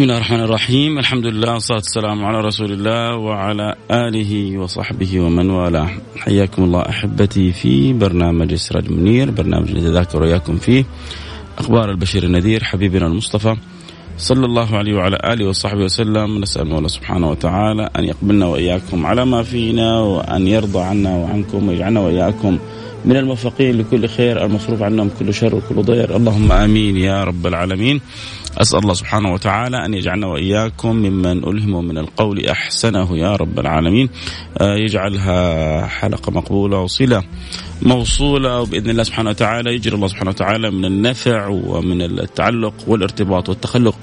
بسم الله الرحمن الرحيم الحمد لله والصلاة والسلام على رسول الله وعلى آله وصحبه ومن والاه حياكم الله أحبتي في برنامج سراج منير برنامج نتذاكر وإياكم فيه أخبار البشير النذير حبيبنا المصطفى صلى الله عليه وعلى آله وصحبه وسلم نسأل الله سبحانه وتعالى أن يقبلنا وإياكم على ما فينا وأن يرضى عنا وعنكم ويجعلنا وإياكم من الموفقين لكل خير المصروف عنهم كل شر وكل ضير اللهم امين يا رب العالمين أسأل الله سبحانه وتعالى أن يجعلنا وإياكم ممن الهم من القول أحسنه يا رب العالمين. آه، يجعلها حلقة مقبولة وصلة موصولة وبإذن الله سبحانه وتعالى يجري الله سبحانه وتعالى من النفع ومن التعلق والارتباط والتخلق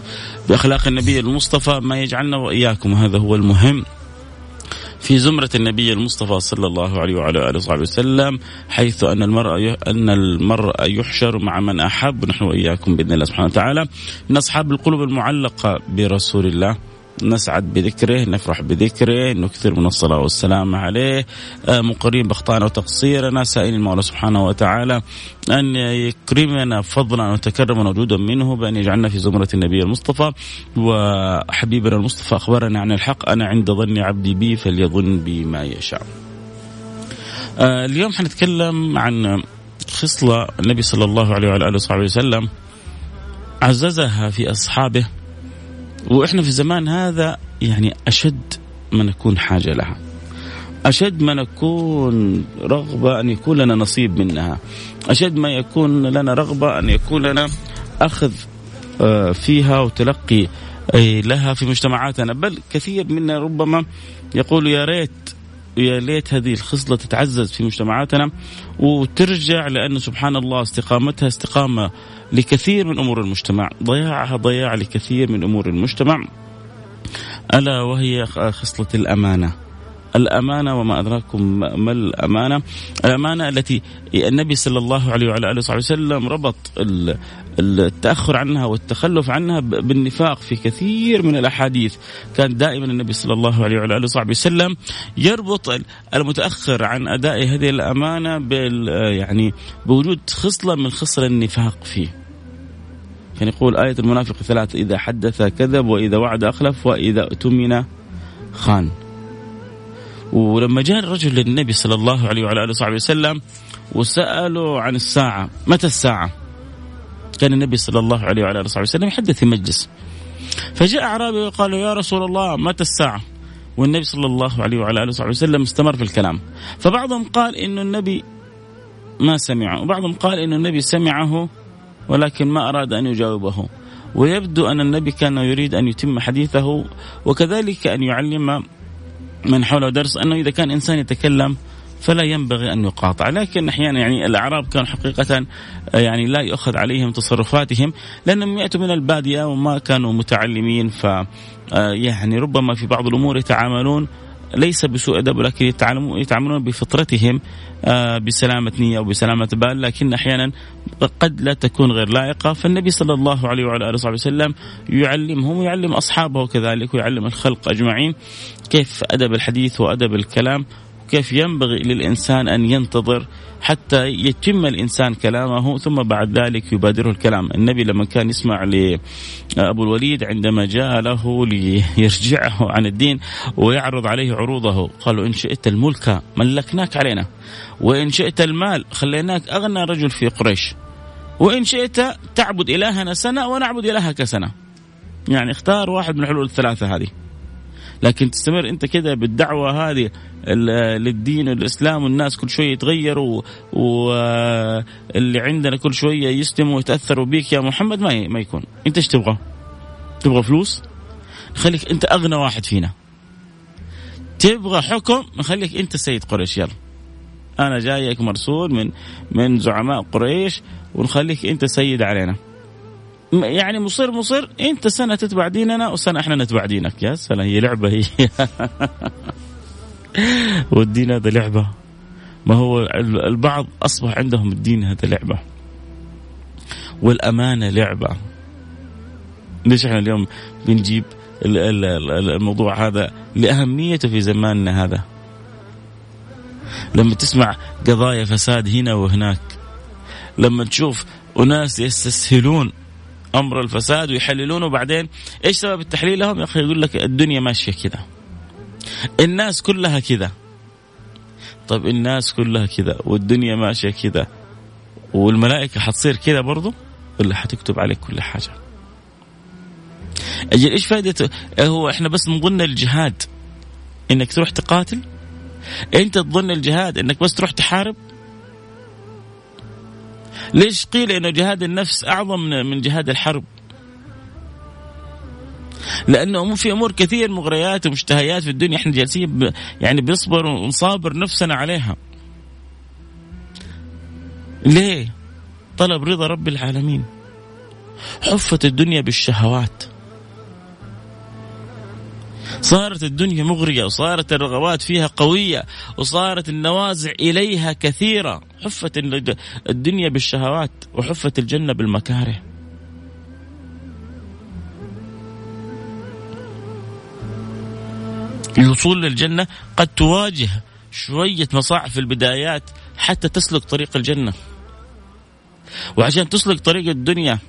بأخلاق النبي المصطفى. ما يجعلنا وإياكم هذا هو المهم. في زمرة النبي المصطفى صلى الله عليه وعلى آله وصحبه وسلم حيث أن المرء أن المرء يحشر مع من أحب نحن وإياكم بإذن الله سبحانه وتعالى. من أصحاب القلوب المعلقة برسول الله. نسعد بذكره نفرح بذكره نكثر من الصلاة والسلام عليه. آه، مقرين بأخطائنا وتقصيرنا. سائلين المولى سبحانه وتعالى أن يكرمنا فضلا وتكرما وجودا منه بأن يجعلنا في زمرة النبي المصطفى. وحبيبنا المصطفى أخبرنا عن الحق. أنا عند ظن عبدي بي فليظن بي ما يشاء. آه، اليوم حنتكلم عن خصلة النبي صلى الله عليه وعلى آله وصحبه وسلم عززها في أصحابه وإحنا في الزمان هذا يعني أشد ما نكون حاجة لها. أشد ما نكون رغبة أن يكون لنا نصيب منها. أشد ما يكون لنا رغبة أن يكون لنا أخذ آه، فيها وتلقي لها في مجتمعاتنا بل كثير منا ربما يقول يا ريت يا ليت هذه الخصلة تتعزز في مجتمعاتنا وترجع لأن سبحان الله استقامتها استقامة لكثير من أمور المجتمع ضياعها ضياع لكثير من أمور المجتمع. ألا وهي خصلة الأمانة. الأمانة وما أدراكم ما الأمانة؟ الأمانة التي النبي صلى الله عليه وعلى آله وصحبه وسلم ربط التأخر عنها والتخلف عنها بالنفاق في كثير من الأحاديث. كان دائما النبي صلى الله عليه وعلى آله وصحبه وسلم يربط المتأخر عن أداء هذه الأمانة بال يعني بوجود خصلة من خصل النفاق فيه. كان يقول آية المنافق ثلاث إذا حدث كذب وإذا وعد أخلف وإذا اؤتمن خان. ولما جاء الرجل للنبي صلى الله عليه وعلى آله وصحبه وسلم وساله عن الساعة، متى الساعة؟ كان النبي صلى الله عليه وعلى آله وصحبه وسلم يحدث في مجلس. فجاء أعرابي وقال يا رسول الله متى الساعة؟ والنبي صلى الله عليه وعلى آله وصحبه وسلم استمر في الكلام. فبعضهم قال انه النبي ما سمعه، وبعضهم قال انه النبي سمعه ولكن ما أراد أن يجاوبه. ويبدو أن النبي كان يريد أن يتم حديثه وكذلك أن يعلم من حوله درس أنه إذا كان إنسان يتكلم فلا ينبغي أن يقاطع، لكن أحيانا يعني الأعراب كانوا حقيقة يعني لا يؤخذ عليهم تصرفاتهم لأنهم يأتوا من البادية وما كانوا متعلمين. ف يعني ربما في بعض الأمور يتعاملون ليس بسوء أدب ولكن يتعاملون بفطرتهم آه، بسلامة نية وبسلامة بال. لكن أحيانا قد لا تكون غير لائقة. فالنبي صلى الله عليه وعلى آله وصحبه وسلم يعلمهم ويعلم أصحابه كذلك ويعلم الخلق أجمعين كيف أدب الحديث وأدب الكلام. كيف ينبغي للإنسان أن ينتظر حتى يتم الإنسان كلامه ثم بعد ذلك يبادره الكلام. النبي لما كان يسمع لأبو الوليد عندما جاء له ليرجعه عن الدين ويعرض عليه عروضه قالوا إن شئت الملك ملكناك علينا وإن شئت المال خليناك أغنى رجل في قريش وإن شئت تعبد إلهنا سنة ونعبد إلهك سنة. يعني اختار واحد من الحلول الثلاثة هذه. لكن تستمر أنت كذا بالدعوة هذه للدين والإسلام والناس كل شوية يتغيروا واللي عندنا كل شوية يسلموا ويتأثروا بك يا محمد ما ما يكون. انت إيش تبغى؟ تبغى فلوس؟ خليك أنت أغنى واحد فينا. تبغى حكم؟ نخليك أنت سيد قريش. يلا. أنا جايك مرسول من من زعماء قريش ونخليك أنت سيد علينا. يعني مصر مصر أنت سنة تتبع ديننا وسنة إحنا نتبع دينك. يا سلام. هي لعبة هي. والدين هذا لعبة. ما هو البعض أصبح عندهم الدين هذا لعبة. والأمانة لعبة. ليش إحنا اليوم بنجيب الموضوع هذا لأهميته في زماننا هذا؟ لما تسمع قضايا فساد هنا وهناك لما تشوف أناس يستسهلون أمر الفساد ويحللونه وبعدين إيش سبب التحليل لهم؟ يا أخي يقول لك الدنيا ماشية كذا الناس كلها كذا. طيب الناس كلها كذا والدنيا ماشية كذا والملائكة حتصير كذا برضو؟ ولا حتكتب عليك كل حاجة؟ أجل إيش فائده هو إحنا بس نظن الجهاد إنك تروح تقاتل؟ أنت تظن الجهاد إنك بس تروح تحارب؟ ليش قيل إنه جهاد النفس أعظم من جهاد الحرب؟ لأنه في أمور كثير مغريات ومشتهيات في الدنيا. إحنا جالسين يعني بنصبر ونصابر نفسنا عليها. ليه؟ طلب رضا رب العالمين. حفت الدنيا بالشهوات. صارت الدنيا مغرية وصارت الرغبات فيها قوية وصارت النوازع إليها كثيرة. حفت الدنيا بالشهوات وحفت الجنة بالمكاره. الوصول للجنة قد تواجه شوية مصاعب في البدايات حتى تسلك طريق الجنة. وعشان تسلك طريق الدنيا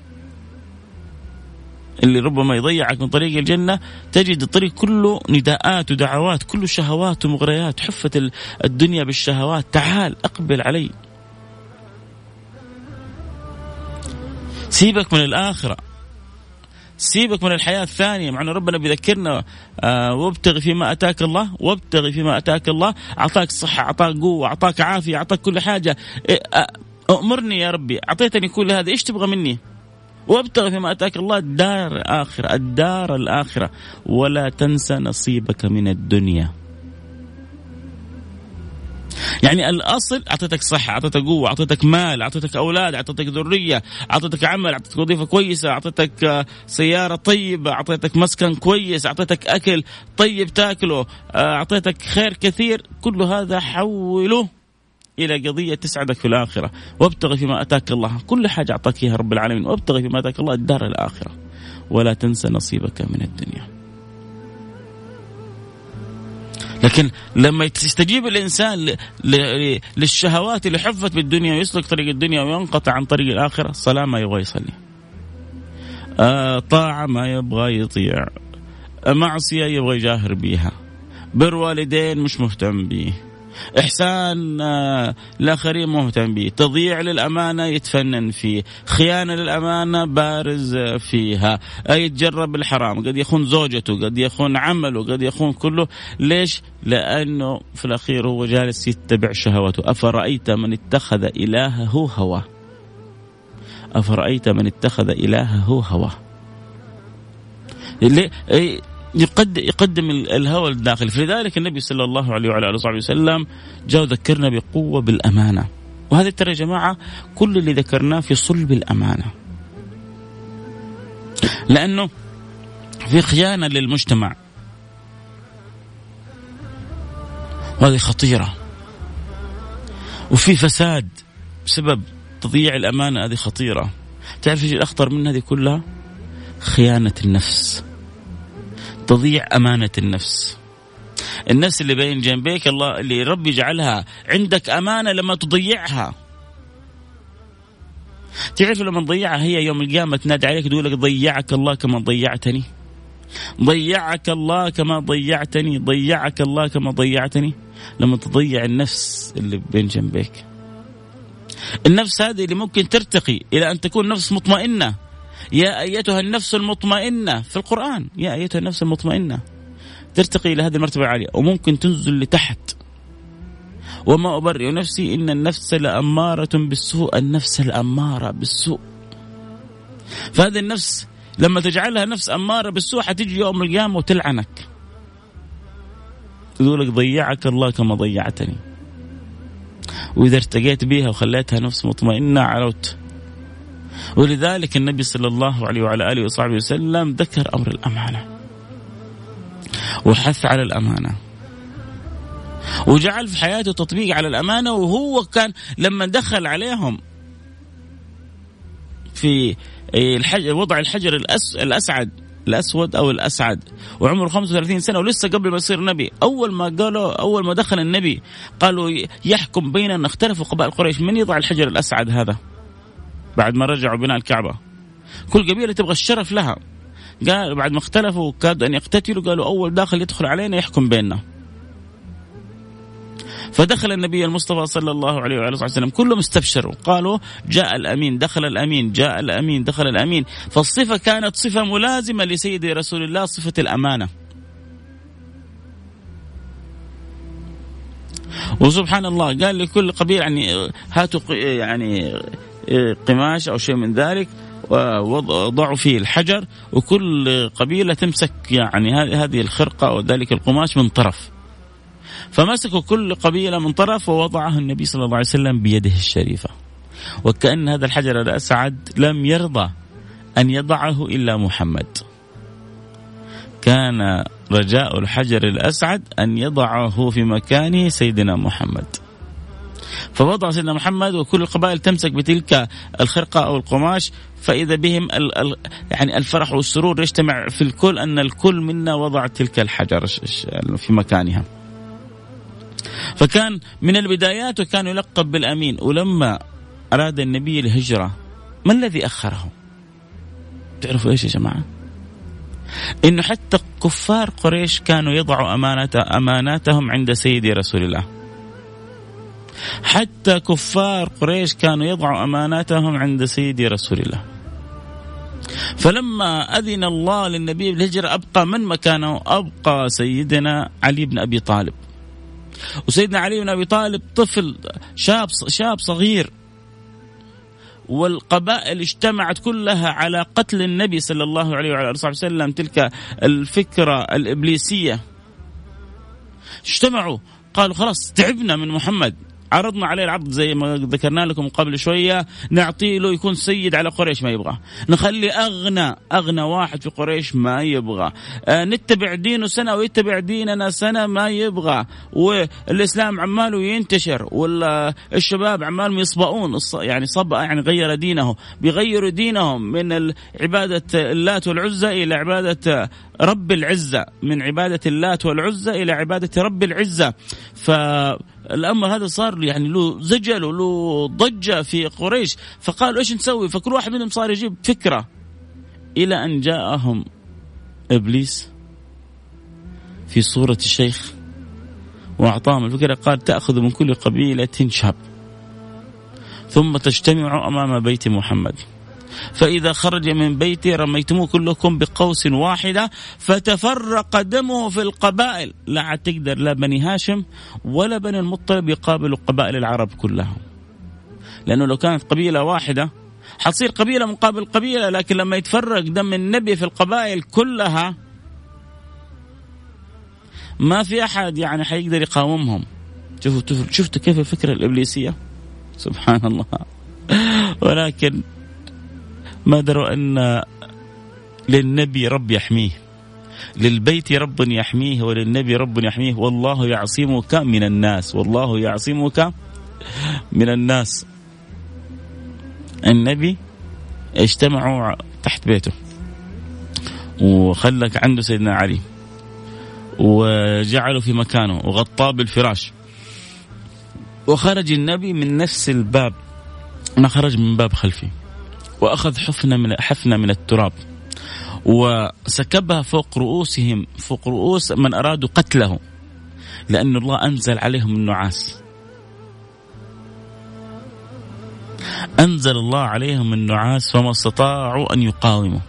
اللي ربما يضيعك من طريق الجنة تجد الطريق كله نداءات ودعوات كله شهوات ومغريات. حفت الدنيا بالشهوات. تعال أقبل علي. سيبك من الآخرة. سيبك من الحياة الثانية مع أن ربنا بيذكرنا آه وابتغي فيما أتاك الله وابتغي فيما أتاك الله أعطاك صحة أعطاك قوة أعطاك عافية أعطاك كل حاجة. إيه، أمرني يا ربي أعطيتني كل هذا إيش تبغى مني؟ وابتغ فيما أتاك الله الدار الآخرة الدار الآخرة. ولا تنسى نصيبك من الدنيا. يعني الأصل أعطيتك صحة أعطيتك قوة أعطيتك مال أعطيتك أولاد أعطيتك ذرية أعطيتك عمل أعطيتك وظيفة كويسة أعطيتك آه، سيارة طيبة أعطيتك مسكن كويس أعطيتك أكل طيب تاكله آه، أعطيتك خير كثير كل هذا حوله إلى قضية تسعدك في الآخرة. وابتغي فيما أتاك الله. كل حاجة أعطاك إياها رب العالمين. وابتغي فيما أتاك الله الدار الآخرة. ولا تنسى نصيبك من الدنيا. لكن لما يستجيب الإنسان للشهوات اللي حفت بالدنيا ويسلك طريق الدنيا وينقطع عن طريق الآخرة الصلاه ما يبغى يصلي. آه طاعة ما يبغى يطيع. معصية يبغى يجاهر بها. بر والدين مش مهتم به. إحسان آه، الآخرين مهتم به. تضييع للأمانة يتفنن فيه. خيانة للأمانة بارز فيها. يتجرب الحرام. قد يخون زوجته قد يخون عمله قد يخون كله. ليش؟ لأنه في الأخير هو جالس يتبع شهواته. أفرأيت من اتخذ إلهه هواه أفرأيت من اتخذ إلهه هواه يقدم يقدم الهوى الداخلي. فلذلك النبي صلى الله عليه وعلى آله وصحبه وسلم جاء ذكرنا بقوة بالأمانة. وهذا ترى يا جماعة كل اللي ذكرناه في صلب الأمانة. لأنه في خيانة للمجتمع. وهذه خطيرة. وفي فساد بسبب تضييع الأمانة هذه خطيرة. تعرف إيش الأخطر من هذه كلها؟ خيانة النفس. تضيع أمانة النفس. النفس اللي بين جنبيك الله اللي ربي جعلها عندك أمانة لما تضيعها. تعرف لما تضيعها هي يوم القيامة تنادي عليك تقول لك ضيعك الله كما ضيعتني. ضيعك الله كما ضيعتني ضيعك الله كما ضيعتني. لما تضيع النفس اللي بين جنبيك. النفس هذه اللي ممكن ترتقي إلى أن تكون نفس مطمئنة. يا أيتها النفس المطمئنة في القرآن يا أيتها النفس المطمئنة. ترتقي إلى هذه المرتبة العالية وممكن تنزل لتحت. وما أبرئ نفسي إن النفس لأمارة بالسوء النفس الأمارة بالسوء. فهذه النفس لما تجعلها نفس أمارة بالسوء حتيجي يوم القيامة وتلعنك. تقول لك ضيعك الله كما ضيعتني. وإذا ارتقيت بها وخليتها نفس مطمئنة علوت ولذلك النبي صلى الله عليه وعلى آله وصحبه وسلم ذكر أمر الأمانة وحث على الأمانة وجعل في حياته تطبيق على الأمانة وهو كان لما دخل عليهم في الحجر وضع الحجر الأس الاسعد الأسود أو الأسعد وعمره 35 سنة ولسه قبل ما يصير نبي. أول ما قالوا أول ما دخل النبي قالوا يحكم بيننا اختلفوا قبائل قريش من يضع الحجر الأسعد هذا؟ بعد ما رجعوا بناء الكعبة. كل قبيلة تبغى الشرف لها. قال بعد ما اختلفوا كادوا أن يقتتلوا قالوا أول داخل يدخل علينا يحكم بيننا. فدخل النبي المصطفى صلى الله عليه وعلى وسلم. كلهم استبشروا. قالوا جاء الأمين دخل الأمين جاء الأمين دخل الأمين. فالصفة كانت صفة ملازمة لسيدي رسول الله صفة الأمانة. وسبحان الله قال لكل قبيلة يعني هاتوا يعني قماش أو شيء من ذلك وضعوا فيه الحجر وكل قبيلة تمسك يعني هذه الخرقة أو ذلك القماش من طرف. فمسكوا كل قبيلة من طرف ووضعه النبي صلى الله عليه وسلم بيده الشريفة. وكأن هذا الحجر الأسعد لم يرضى أن يضعه إلا محمد. كان رجاء الحجر الأسعد أن يضعه في مكانه سيدنا محمد. فوضع سيدنا محمد وكل القبائل تمسك بتلك الخرقة أو القماش فإذا بهم يعني الفرح والسرور يجتمع في الكل أن الكل منا وضع تلك الحجر في مكانها فكان من البدايات وكان يلقب بالأمين ولما أراد النبي الهجرة ما الذي أخره؟ تعرفوا إيش يا جماعة؟ إنه حتى كفار قريش كانوا يضعوا امانات أماناتهم عند سيدي رسول الله. حتى كفار قريش كانوا يضعوا أماناتهم عند سيدي رسول الله. فلما أذن الله للنبي بالهجرة أبقى من مكانه؟ أبقى سيدنا علي بن أبي طالب. وسيدنا علي بن أبي طالب طفل شاب شاب صغير والقبائل اجتمعت كلها على قتل النبي صلى الله عليه وعلى آله وسلم تلك الفكرة الإبليسية اجتمعوا قالوا خلاص تعبنا من محمد عرضنا عليه العرض زي ما ذكرنا لكم قبل شوية نعطيه له يكون سيد على قريش ما يبغى. نخلي أغنى أغنى واحد في قريش ما يبغى. آه نتبع دينه سنة ويتبع ديننا سنة ما يبغى. والإسلام عماله ينتشر ولا الشباب عمالهم يصبؤون. يعني صبأ يعني غير دينه بيغيروا دينهم من عباده اللات والعزى إلى عبادة رب العزة من عبادة اللات والعزى إلى عبادة رب العزة. ف الامر هذا صار يعني له زجل وله ضجة في قريش. فقالوا إيش نسوي؟ فكل واحد منهم صار يجيب فكرة إلى أن جاءهم إبليس في صورة الشيخ وأعطاهم الفكرة قال تأخذ من كل قبيلة شاب ثم تجتمع أمام بيت محمد. فإذا خرج من بيتي رميتموه كلكم بقوس واحدة فتفرق دمه في القبائل. لا عاد تقدر لا بني هاشم ولا بني المطلب يقابلوا قبائل العرب كلها لأنه لو كانت قبيلة واحدة حتصير قبيلة مقابل قبيلة لكن لما يتفرق دم النبي في القبائل كلها ما في أحد يعني حيقدر يقاومهم. شوفوا شفتوا كيف الفكرة الإبليسية؟ سبحان الله. ولكن ما دروا أن للنبي رب يحميه. للبيت رب يحميه وللنبي رب يحميه. والله يعصمك من الناس. والله يعصمك من الناس. النبي اجتمعوا تحت بيته. وخلك عنده سيدنا علي. وجعله في مكانه. وغطاه بالفراش. وخرج النبي من نفس الباب. ما خرج من باب خلفي وأخذ حفنة من حفنة من التراب وسكبها فوق رؤوسهم فوق رؤوس من أرادوا قتله لأن الله أنزل عليهم النعاس. أنزل الله عليهم النعاس فما استطاعوا أن يقاوموا.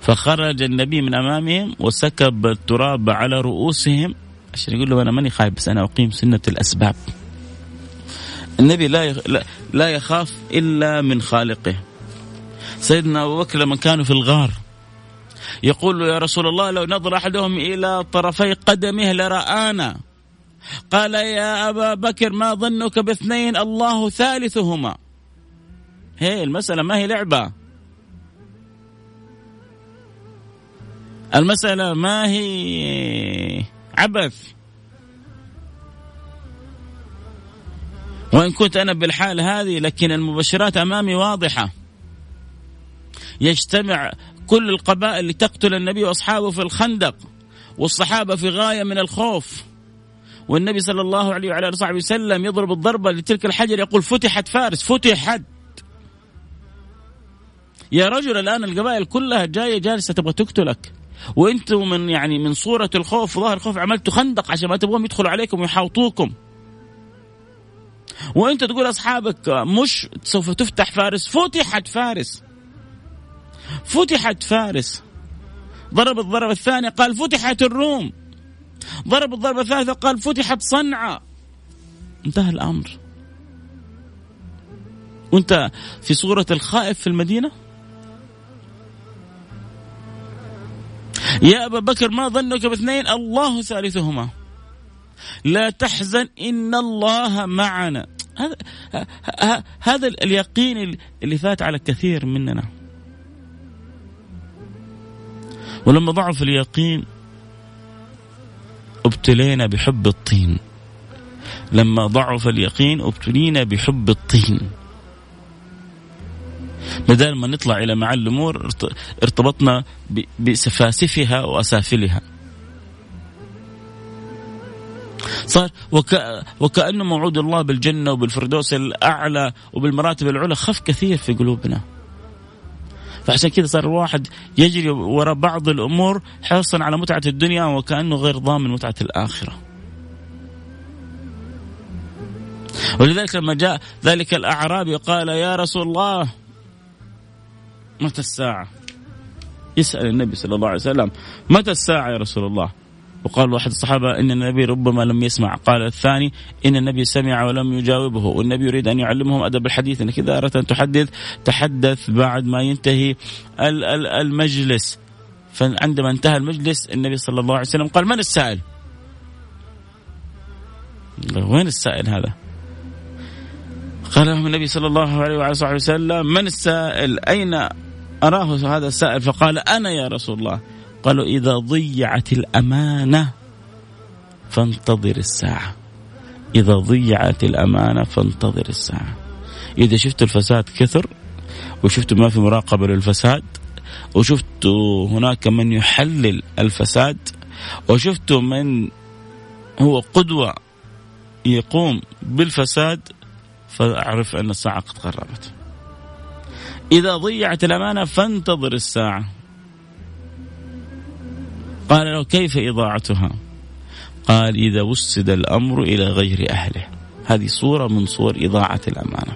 فخرج النبي من أمامهم وسكب التراب على رؤوسهم. عشان يقول له أنا ماني خايف بس أنا أقيم سنة الأسباب. النبي لا لا يخاف إلا من خالقه. سيدنا أبو بكر لما كانوا في الغار يقول يا رسول الله لو نظر أحدهم إلى طرفي قدمه لرآنا. قال يا أبا بكر ما ظنك باثنين الله ثالثهما. هي المسألة ما هي لعبة. المسألة ما هي عبث. وإن كنت أنا بالحال هذه لكن المبشرات أمامي واضحة. يجتمع كل القبائل لتقتل النبي وأصحابه في الخندق والصحابة في غاية من الخوف. والنبي صلى الله عليه وعلى آله وصحبه وسلم يضرب الضربة لتلك الحجر يقول فتحت فارس فتحت. يا رجل الآن القبائل كلها جاية جالسة تبغى تقتلك. وأنتم من يعني من صورة الخوف وظاهر الخوف عملتوا خندق عشان ما تبغون يدخلوا عليكم ويحاوطوكم. وأنت تقول أصحابك مش سوف تفتح فارس فتحت فارس. فتحت فارس. ضرب الضربة الثانية قال فتحت الروم. ضرب الضربة الثالثة قال فتحت صنعاء. انتهى الأمر. وانت في صورة الخائف في المدينة؟ يا أبا بكر ما ظنك باثنين؟ الله ثالثهما. لا تحزن إن الله معنا. هذا هذا اليقين اللي فات على كثير مننا. ولما ضعف اليقين ابتلينا بحب الطين. لما ضعف اليقين ابتلينا بحب الطين. بدل ما نطلع إلى معالي الأمور ارتبطنا بسفاسفها وأسافلها. صار وك... وكأنه موعود الله بالجنة وبالفردوس الأعلى وبالمراتب العلى خف كثير في قلوبنا. فعشان كذا صار الواحد يجري وراء بعض الأمور حرصا على متعة الدنيا وكأنه غير ضامن متعة الآخرة. ولذلك لما جاء ذلك الأعرابي قال يا رسول الله متى الساعة؟ يسأل النبي صلى الله عليه وسلم متى الساعة يا رسول الله؟ وقال واحد الصحابة إن النبي ربما لم يسمع. قال الثاني إن النبي سمع ولم يجاوبه. والنبي يريد أن يعلمهم أدب الحديث. إنك إذا أردت أن تحدث تحدث بعد ما ينتهي المجلس. فعندما انتهى المجلس النبي صلى الله عليه وسلم قال من السائل؟ وين السائل هذا؟ قال لهم النبي صلى الله عليه وعلى وسلم من السائل؟ أين أراه هذا السائل؟ فقال أنا يا رسول الله. قالوا إذا ضيعت الأمانة فانتظر الساعة. إذا ضيعت الأمانة فانتظر الساعة. إذا شفت الفساد كثر وشفت ما في مراقبة للفساد وشفت هناك من يحلل الفساد وشفت من هو قدوة يقوم بالفساد فأعرف أن الساعة قد قربت. إذا ضيعت الأمانة فانتظر الساعة. قال له كيف إضاعتها؟ قال إذا وسد الأمر إلى غير أهله. هذه صورة من صور إضاعة الأمانة.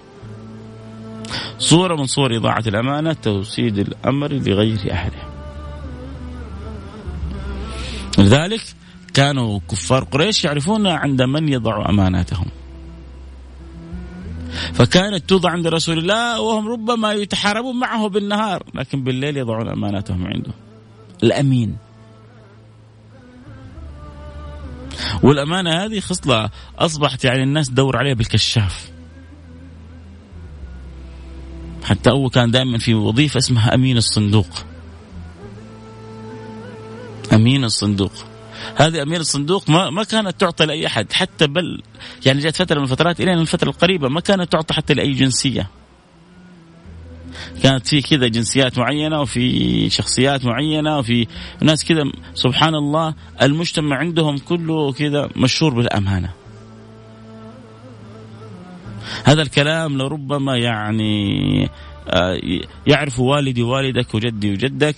صورة من صور إضاعة الأمانة توسيد الأمر لغير أهله. لذلك كانوا كفار قريش يعرفون عند من يضع أماناتهم. فكانت توضع عند رسول الله وهم ربما يتحاربون معه بالنهار لكن بالليل يضعون أماناتهم عنده. الأمين. والأمانة هذه خصلة أصبحت يعني الناس تدور عليها بالكشاف. حتى أول كان دائما في وظيفة اسمها أمين الصندوق. أمين الصندوق. هذه أمين الصندوق ما ما كانت تعطى لأي أحد حتى بل يعني جاءت فترة من الفترات إلى الفترة القريبة ما كانت تعطى حتى لأي جنسية. كانت في كذا جنسيات معينة وفي شخصيات معينة وفي ناس كذا. سبحان الله المجتمع عندهم كله كذا مشهور بالأمانة. هذا الكلام لربما يعني آه، يعرف والدي والدك وجدي وجدك.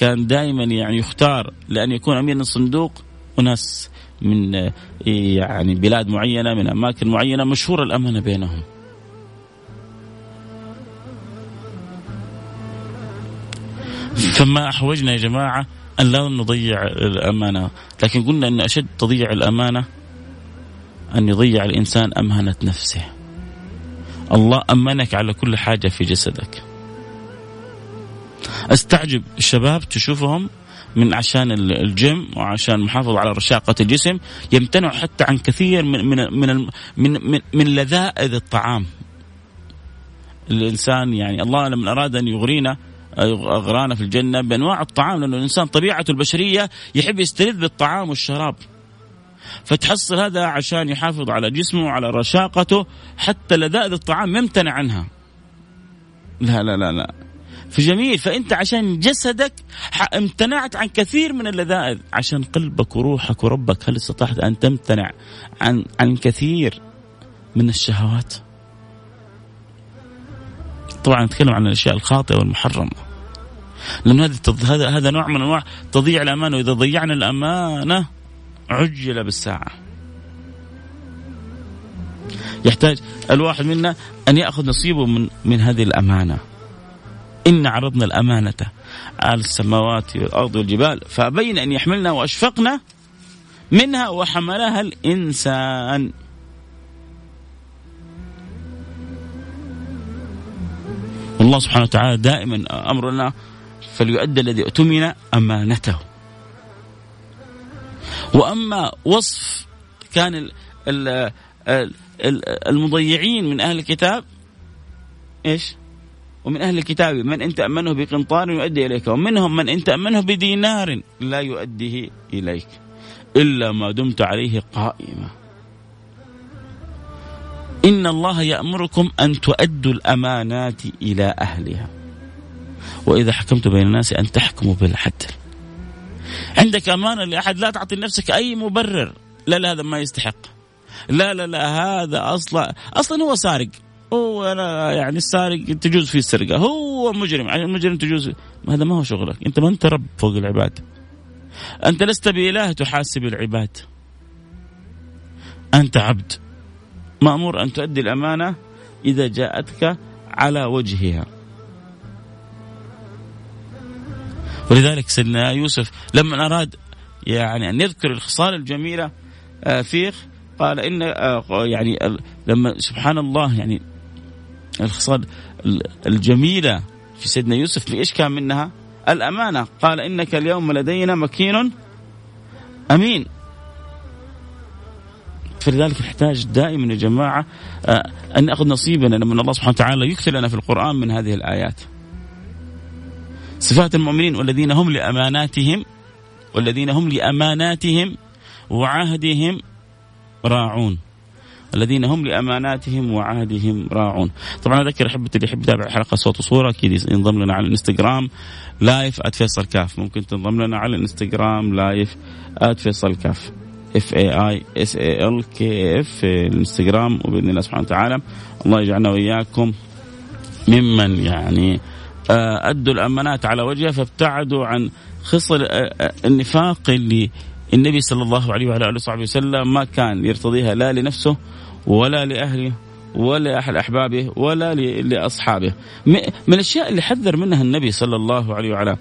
كان دائما يعني يختار لأن يكون أمين الصندوق وناس من آه، يعني بلاد معينة من أماكن معينة مشهورة الأمانة بينهم. فما أحوجنا يا جماعة أن لا نضيع الأمانة. لكن قلنا أن أشد تضييع الأمانة أن يضيع الإنسان أمانة نفسه. الله أمنك على كل حاجة في جسدك. أستعجب. الشباب تشوفهم من عشان الجيم وعشان المحافظة على رشاقة الجسم يمتنعوا حتى عن كثير من من من من, من, من لذائذ الطعام. الإنسان يعني الله لما أراد أن يغرينا أغرانا في الجنة بأنواع الطعام لأنه الإنسان طبيعته البشرية يحب يستلذ بالطعام والشراب. فتحصل هذا عشان يحافظ على جسمه وعلى رشاقته حتى لذائذ الطعام يمتنع عنها. لا لا لا لا. فجميل فأنت عشان جسدك امتنعت عن كثير من اللذائذ. عشان قلبك وروحك وربك هل استطعت أن تمتنع عن عن كثير من الشهوات؟ طبعا نتكلم عن الأشياء الخاطئة والمحرمة. لأن هذا هذا هذا نوع من أنواع تضييع الأمانة. وإذا ضيعنا الأمانة عجل بالساعة. يحتاج الواحد منا أن يأخذ نصيبه من من هذه الأمانة. إن عرضنا الأمانة على السماوات والأرض والجبال فأبين أن يحملنا وأشفقنا منها وحملها الإنسان. والله سبحانه وتعالى دائما أمرنا فليؤدي الذي اؤتمن أمانته. وأما وصف كان المضيعين من أهل الكتاب إيش؟ ومن أهل الكتاب من إن تأمنه بقنطار يؤدي إليك ومنهم من إن تأمنه بدينار لا يؤديه إليك إلا ما دمت عليه قائما. إن الله يأمركم أن تؤدوا الأمانات إلى أهلها. وإذا حكمت بين الناس أن تحكموا بالعدل. عندك أمانة لأحد لا تعطي لنفسك أي مبرر. لا لا هذا ما يستحق. لا لا لا هذا أصلا أصلا هو سارق. هو أنا يعني السارق تجوز فيه السرقة. هو مجرم يعني المجرم تجوز هذا ما هو شغلك. أنت ما أنت رب فوق العباد. أنت لست بإله تحاسب العباد. أنت عبد. مأمور أن تؤدي الأمانة إذا جاءتك على وجهها. ولذلك سيدنا يوسف لما أراد يعني أن يذكر الخصال الجميلة آه، فيه قال إن آه، يعني لما سبحان الله يعني الخصال الجميلة في سيدنا يوسف في إيش كان منها؟ الأمانة. قال إنك اليوم لدينا مكين أمين. فلذلك نحتاج دائما يا جماعة آه، أن نأخذ نصيبنا من الله سبحانه وتعالى يكثر لنا في القرآن من هذه الآيات. صفات المؤمنين والذين هم لأماناتهم والذين هم لأماناتهم وعهدهم راعون. الذين هم لأماناتهم وعهدهم راعون. طبعا أذكر أحبتي اللي يحب يتابع حلقة صوت وصورة أكيد ينضم لنا على الإنستغرام live @فيصل كاف ممكن تنضم لنا على الإنستغرام live @فيصل كاف F A I S A L K F الانستغرام وبإذن الله سبحانه وتعالى الله يجعلنا وإياكم ممن يعني آه، أدوا الأمانات على وجهها فابتعدوا عن خصل آه، آه، النفاق اللي النبي صلى الله عليه وعلى آله وصحبه وسلم ما كان يرتضيها لا لنفسه ولا لأهله ولا احد أحبابه ولا لأصحابه. من الأشياء اللي حذر منها النبي صلى الله عليه وعلى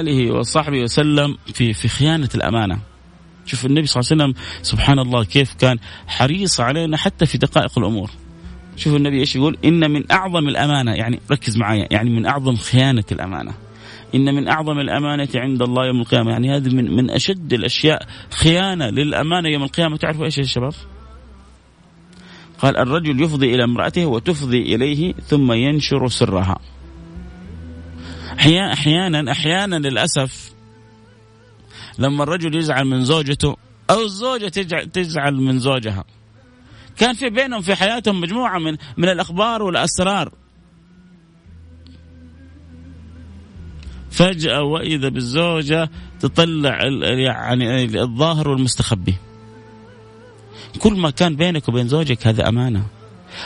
آله وصحبه وسلم في في خيانة الأمانة. شوف النبي صلى الله عليه وسلم سبحان الله كيف كان حريص علينا حتى في دقائق الأمور. شوف النبي إيش يقول إن من أعظم الأمانة يعني ركز معايا يعني من أعظم خيانة الأمانة إن من أعظم الأمانة عند الله يوم القيامة يعني هذه من من أشد الأشياء خيانة للأمانة يوم القيامة تعرفوا إيش يا شباب؟ قال الرجل يفضي إلى امرأته وتفضي إليه ثم ينشر سرها. أحيانا أحيانا للأسف لما الرجل يزعل من زوجته أو الزوجة تزعل من زوجها. كان في بينهم في حياتهم مجموعة من من الأخبار والأسرار. فجأة وإذا بالزوجة تطلع يعني الظاهر والمستخبي. كل ما كان بينك وبين زوجك هذا أمانة.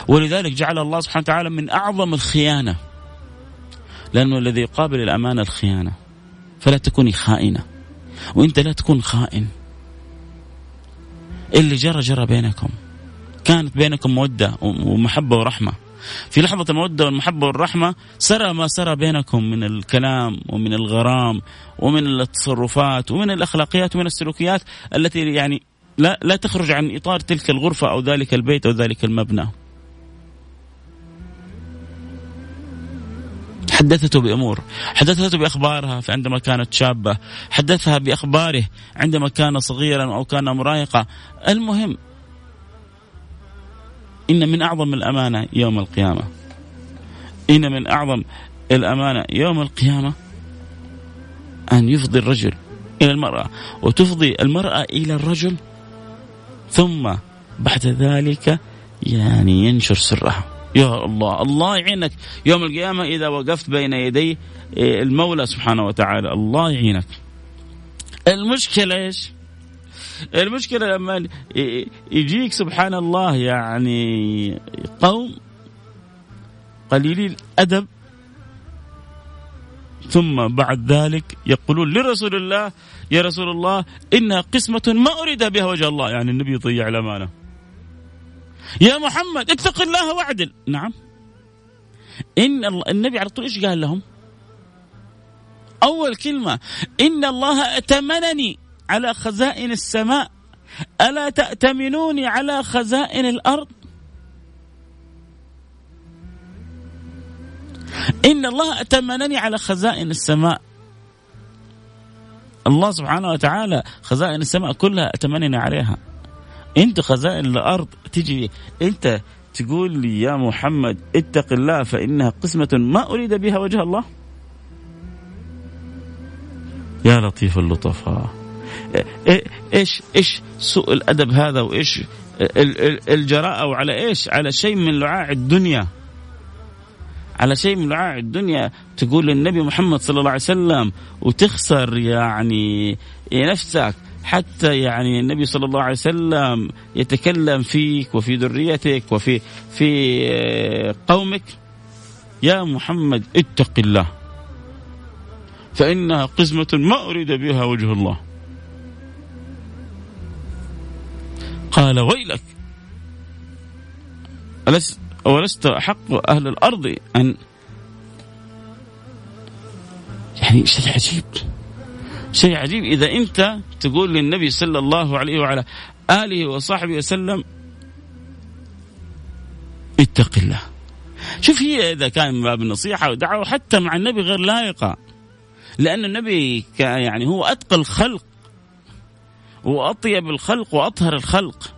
ولذلك جعل الله سبحانه وتعالى من أعظم الخيانة. لأنه الذي يقابل الأمانة الخيانة. فلا تكوني خائنة. وأنت لا تكون خائن. اللي جرى جرى بينكم. كانت بينكم مودة ومحبة ورحمة. في لحظة المودة والمحبة والرحمة سرى ما سرى بينكم من الكلام ومن الغرام ومن التصرفات ومن الأخلاقيات ومن السلوكيات التي يعني لا لا تخرج عن إطار تلك الغرفة أو ذلك البيت أو ذلك المبنى. حدثته بأمور. حدثته بأخبارها عندما كانت شابة. حدثها بأخباره عندما كان صغيرا أو كان مراهقة المهم إن من أعظم الأمانة يوم القيامة. إن من أعظم الأمانة يوم القيامة أن يفضي الرجل إلى المرأة وتفضي المرأة إلى الرجل ثم بعد ذلك يعني ينشر سرها. يا الله. الله يعينك. يوم القيامة إذا وقفت بين يدي المولى سبحانه وتعالى الله يعينك. المشكلة إيش؟ المشكلة لما يجيك سبحان الله يعني قوم قليلي الأدب ثم بعد ذلك يقولون لرسول الله يا رسول الله إنها قسمة ما أريد بها وجه الله. يعني النبي يضيع الأمانة. يا محمد اتق الله واعدل. نعم. إن النبي على طول إيش قال لهم؟ أول كلمة إن الله أتمنني على خزائن السماء ألا تأتمنوني على خزائن الأرض؟ إن الله أتمنني على خزائن السماء. الله سبحانه وتعالى خزائن السماء كلها أتمنني عليها. أنت خزائن الأرض تجي أنت تقول لي يا محمد اتق الله فإنها قسمة ما أريد بها وجه الله يا لطيف اللطفاء إيش إيش سوء الأدب هذا وإيش الجراءة وعلى إيش؟ على شيء من لعاع الدنيا. على شيء من لعاع الدنيا تقول للنبي محمد صلى الله عليه وسلم وتخسر يعني نفسك حتى يعني النبي صلى الله عليه وسلم يتكلم فيك وفي ذريتك وفي في قومك. يا محمد اتق الله فإنها قسمة ما أريد بها وجه الله. قال ويلك ألست ولست أحق أهل الأرض أن يعني شيء عجيب. شيء عجيب. إذا أنت تقول للنبي صلى الله عليه وعلى آله وصحبه وسلم اتق الله. شوف هي إذا كان من باب النصيحة ودعوة حتى مع النبي غير لائقة. لأن النبي يعني هو أتقى الخلق وأطيب الخلق وأطهر الخلق.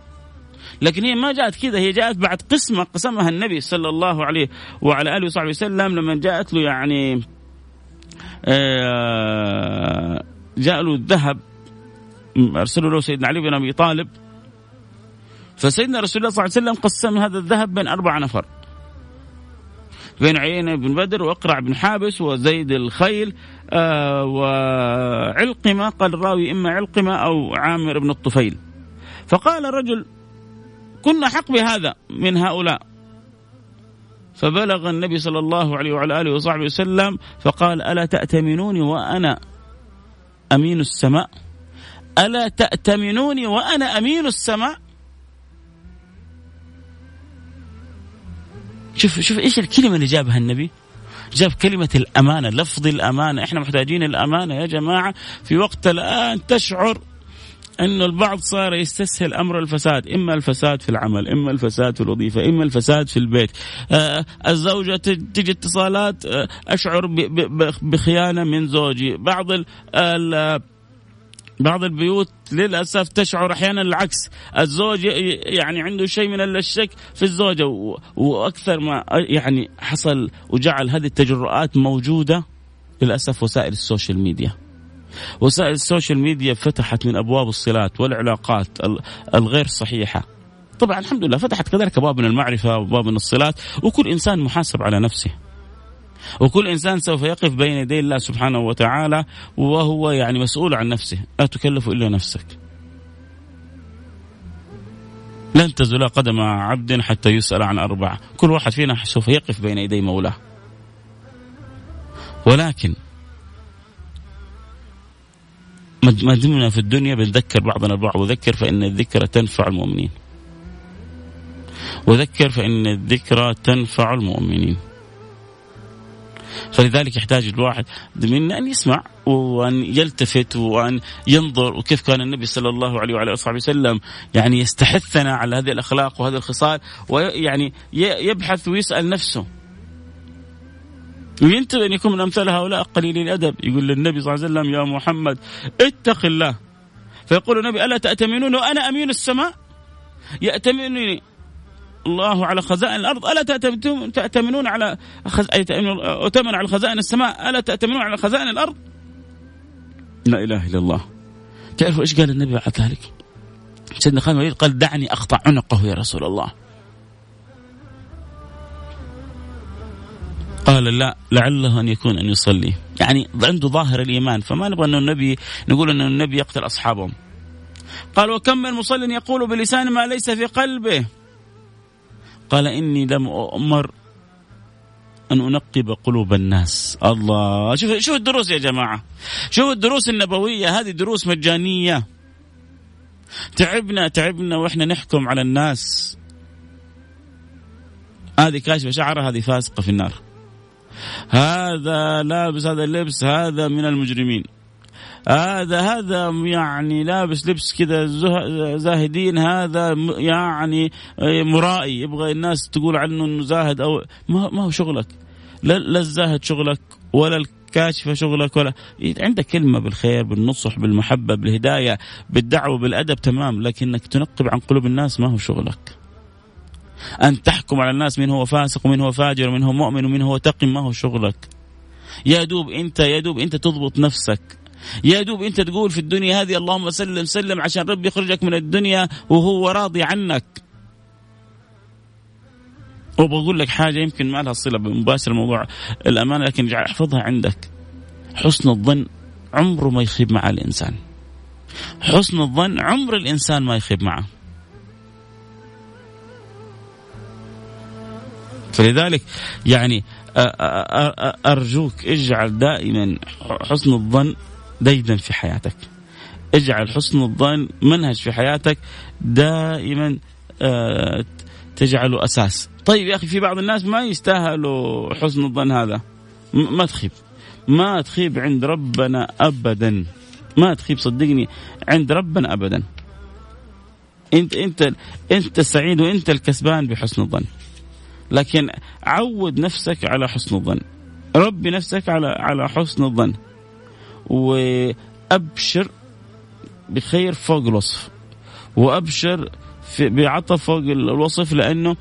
لكن هي ما جاءت كذا هي جاءت بعد قسمة قسمها النبي صلى الله عليه وعلى آله وصحبه وسلم لما جاءت له يعني آه، جاء له الذهب أرسلوا له سيدنا علي بن أبي طالب. فسيدنا رسول الله صلى الله عليه وسلم قسم هذا الذهب بين أربع نفر. بين عيينة بن بدر وأقرع بن حابس وزيد الخيل آه وعلقمة قال الراوي إما علقمة أو عامر بن الطفيل. فقال الرجل كنا حق بهذا من هؤلاء. فبلغ النبي صلى الله عليه وعلى آله وصحبه وسلم فقال ألا تأتمنوني وأنا أمين السماء. ألا تأتمنوني وأنا أمين السماء؟ شوف شوف إيش الكلمة اللي جابها النبي؟ جاب كلمة الأمانة لفظ الأمانة. إحنا محتاجين الأمانة يا جماعة في وقت الآن تشعر إنه البعض صار يستسهل أمر الفساد، إما الفساد في العمل، إما الفساد في الوظيفة، إما الفساد في البيت. آه الزوجة تجي اتصالات آه أشعر بخيانة من زوجي، بعض ال ال بعض البيوت للأسف تشعر أحيانا العكس، الزوج يعني عنده شيء من الشك في الزوجة وأكثر ما يعني حصل وجعل هذه التجرؤات موجودة للأسف وسائل ال social media. وسائل ال social media فتحت من أبواب الصلات والعلاقات الغير صحيحة. طبعا الحمد لله فتحت كذلك ابواب من المعرفة وابواب من الصلات وكل إنسان محاسب على نفسه. وكل إنسان سوف يقف بين يدي الله سبحانه وتعالى وهو يعني مسؤول عن نفسه، لا تكلف إلا نفسك. لن تزول قدم عبد حتى يسأل عن أربعة كل واحد فينا سوف يقف بين يدي مولاه ولكن ما دمنا في الدنيا بنذكر بعضنا البعض وذكر فإن الذكرى تنفع المؤمنين. وذكر فإن الذكرى تنفع المؤمنين. فلذلك يحتاج الواحد منا أن يسمع وأن يلتفت وأن ينظر. وكيف كان النبي صلى الله عليه وعلى آله وسلم يعني يستحثنا على هذه الأخلاق وهذه الخصال ويعني يبحث ويسأل نفسه. وينتبه أن يكون من أمثال هؤلاء قليل الأدب؟ يقول للنبي صلى الله عليه وسلم يا محمد اتق الله. فيقول النبي ألا تأتمنون؟ وأنا أمين السماء. يأتمنني الله على خزائن الأرض. ألا تأتمنون على خز... أتمن على خزائن السماء؟ ألا تأتمنون على خزائن الأرض؟ لا إله إلا الله. تعرفوا إيش قال النبي بعد ذلك؟ سيدنا خالد الوليد قال دعني اقطع عنقه يا رسول الله. قال لا لعله أن يكون أن يصلي. يعني عنده ظاهر الإيمان فما نبغى انه النبي نقول انه النبي يقتل أصحابهم. قال وكم من مصل يقول بلسان ما ليس في قلبه. قال إني لم أؤمر أن أنقب قلوب الناس. الله شوف شوف الدروس يا جماعة. شوف الدروس النبوية هذه دروس مجانية. تعبنا تعبنا وإحنا نحكم على الناس. هذه كاشفة شعرها هذه فاسقة في النار. هذا لابس هذا اللبس هذا من المجرمين. هذا هذا يعني لابس لبس كذا زاهدين هذا يعني مرائي. يبغى الناس تقول عنه إنه زاهد أو ما هو شغلك. لا الزاهد شغلك ولا الكاشفة شغلك ولا عندك كلمة بالخير بالنصح بالمحبة بالهداية بالدعوة بالأدب تمام لكنك تنقب عن قلوب الناس ما هو شغلك. أن تحكم على الناس من هو فاسق ومن هو فاجر ومن هو مؤمن ومن هو تقي ما هو شغلك. يا دوب أنت يا دوب أنت تضبط نفسك. يا دوب أنت تقول في الدنيا هذه اللهم سلم سلم عشان ربي يخرجك من الدنيا وهو راضي عنك. وبقول لك حاجة يمكن ما لها صلة بمباشر موضوع الأمانة لكن أحفظها عندك. حسن الظن عمره ما يخيب مع الإنسان. حسن الظن عمر الإنسان ما يخيب معه. فلذلك يعني أرجوك اجعل دائما حسن الظن ديدا في حياتك. اجعل حسن الظن منهج في حياتك دائما تجعله أساس. طيب يا أخي في بعض الناس ما يستاهلوا حسن الظن هذا. ما تخيب. ما تخيب عند ربنا ابدا. ما تخيب صدقني عند ربنا ابدا. انت انت انت السعيد وانت الكسبان بحسن الظن. لكن عود نفسك على حسن الظن. ربي نفسك على على حسن الظن. وأبشر بخير فوق الوصف. وأبشر بعطف فوق الوصف لأنه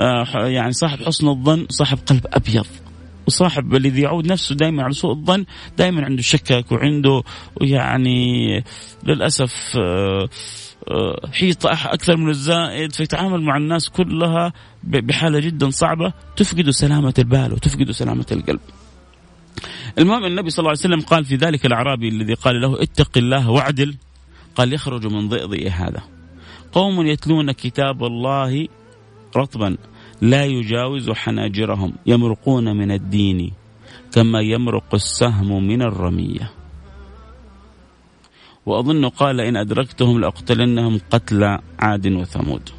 آه، يعني صاحب حسن الظن صاحب قلب أبيض. وصاحب الذي يعود نفسه دائما على سوء الظن دائما عنده شكك وعنده يعني للأسف آه، حيطة أكثر من الزائد. فيتعامل مع الناس كلها بحالة جدا صعبة. تفقد سلامة البال وتفقد سلامة القلب. المهم النبي صلى الله عليه وسلم قال في ذلك الأعرابي الذي قال له اتق الله واعدل قال يخرج من ضئضئ هذا. قوم يتلون كتاب الله رطبا. لا يجاوز حناجرهم. يمرقون من الدين كما يمرق السهم من الرمية. وأظن قال إن أدركتهم لأقتلنهم قتل عاد وثمود.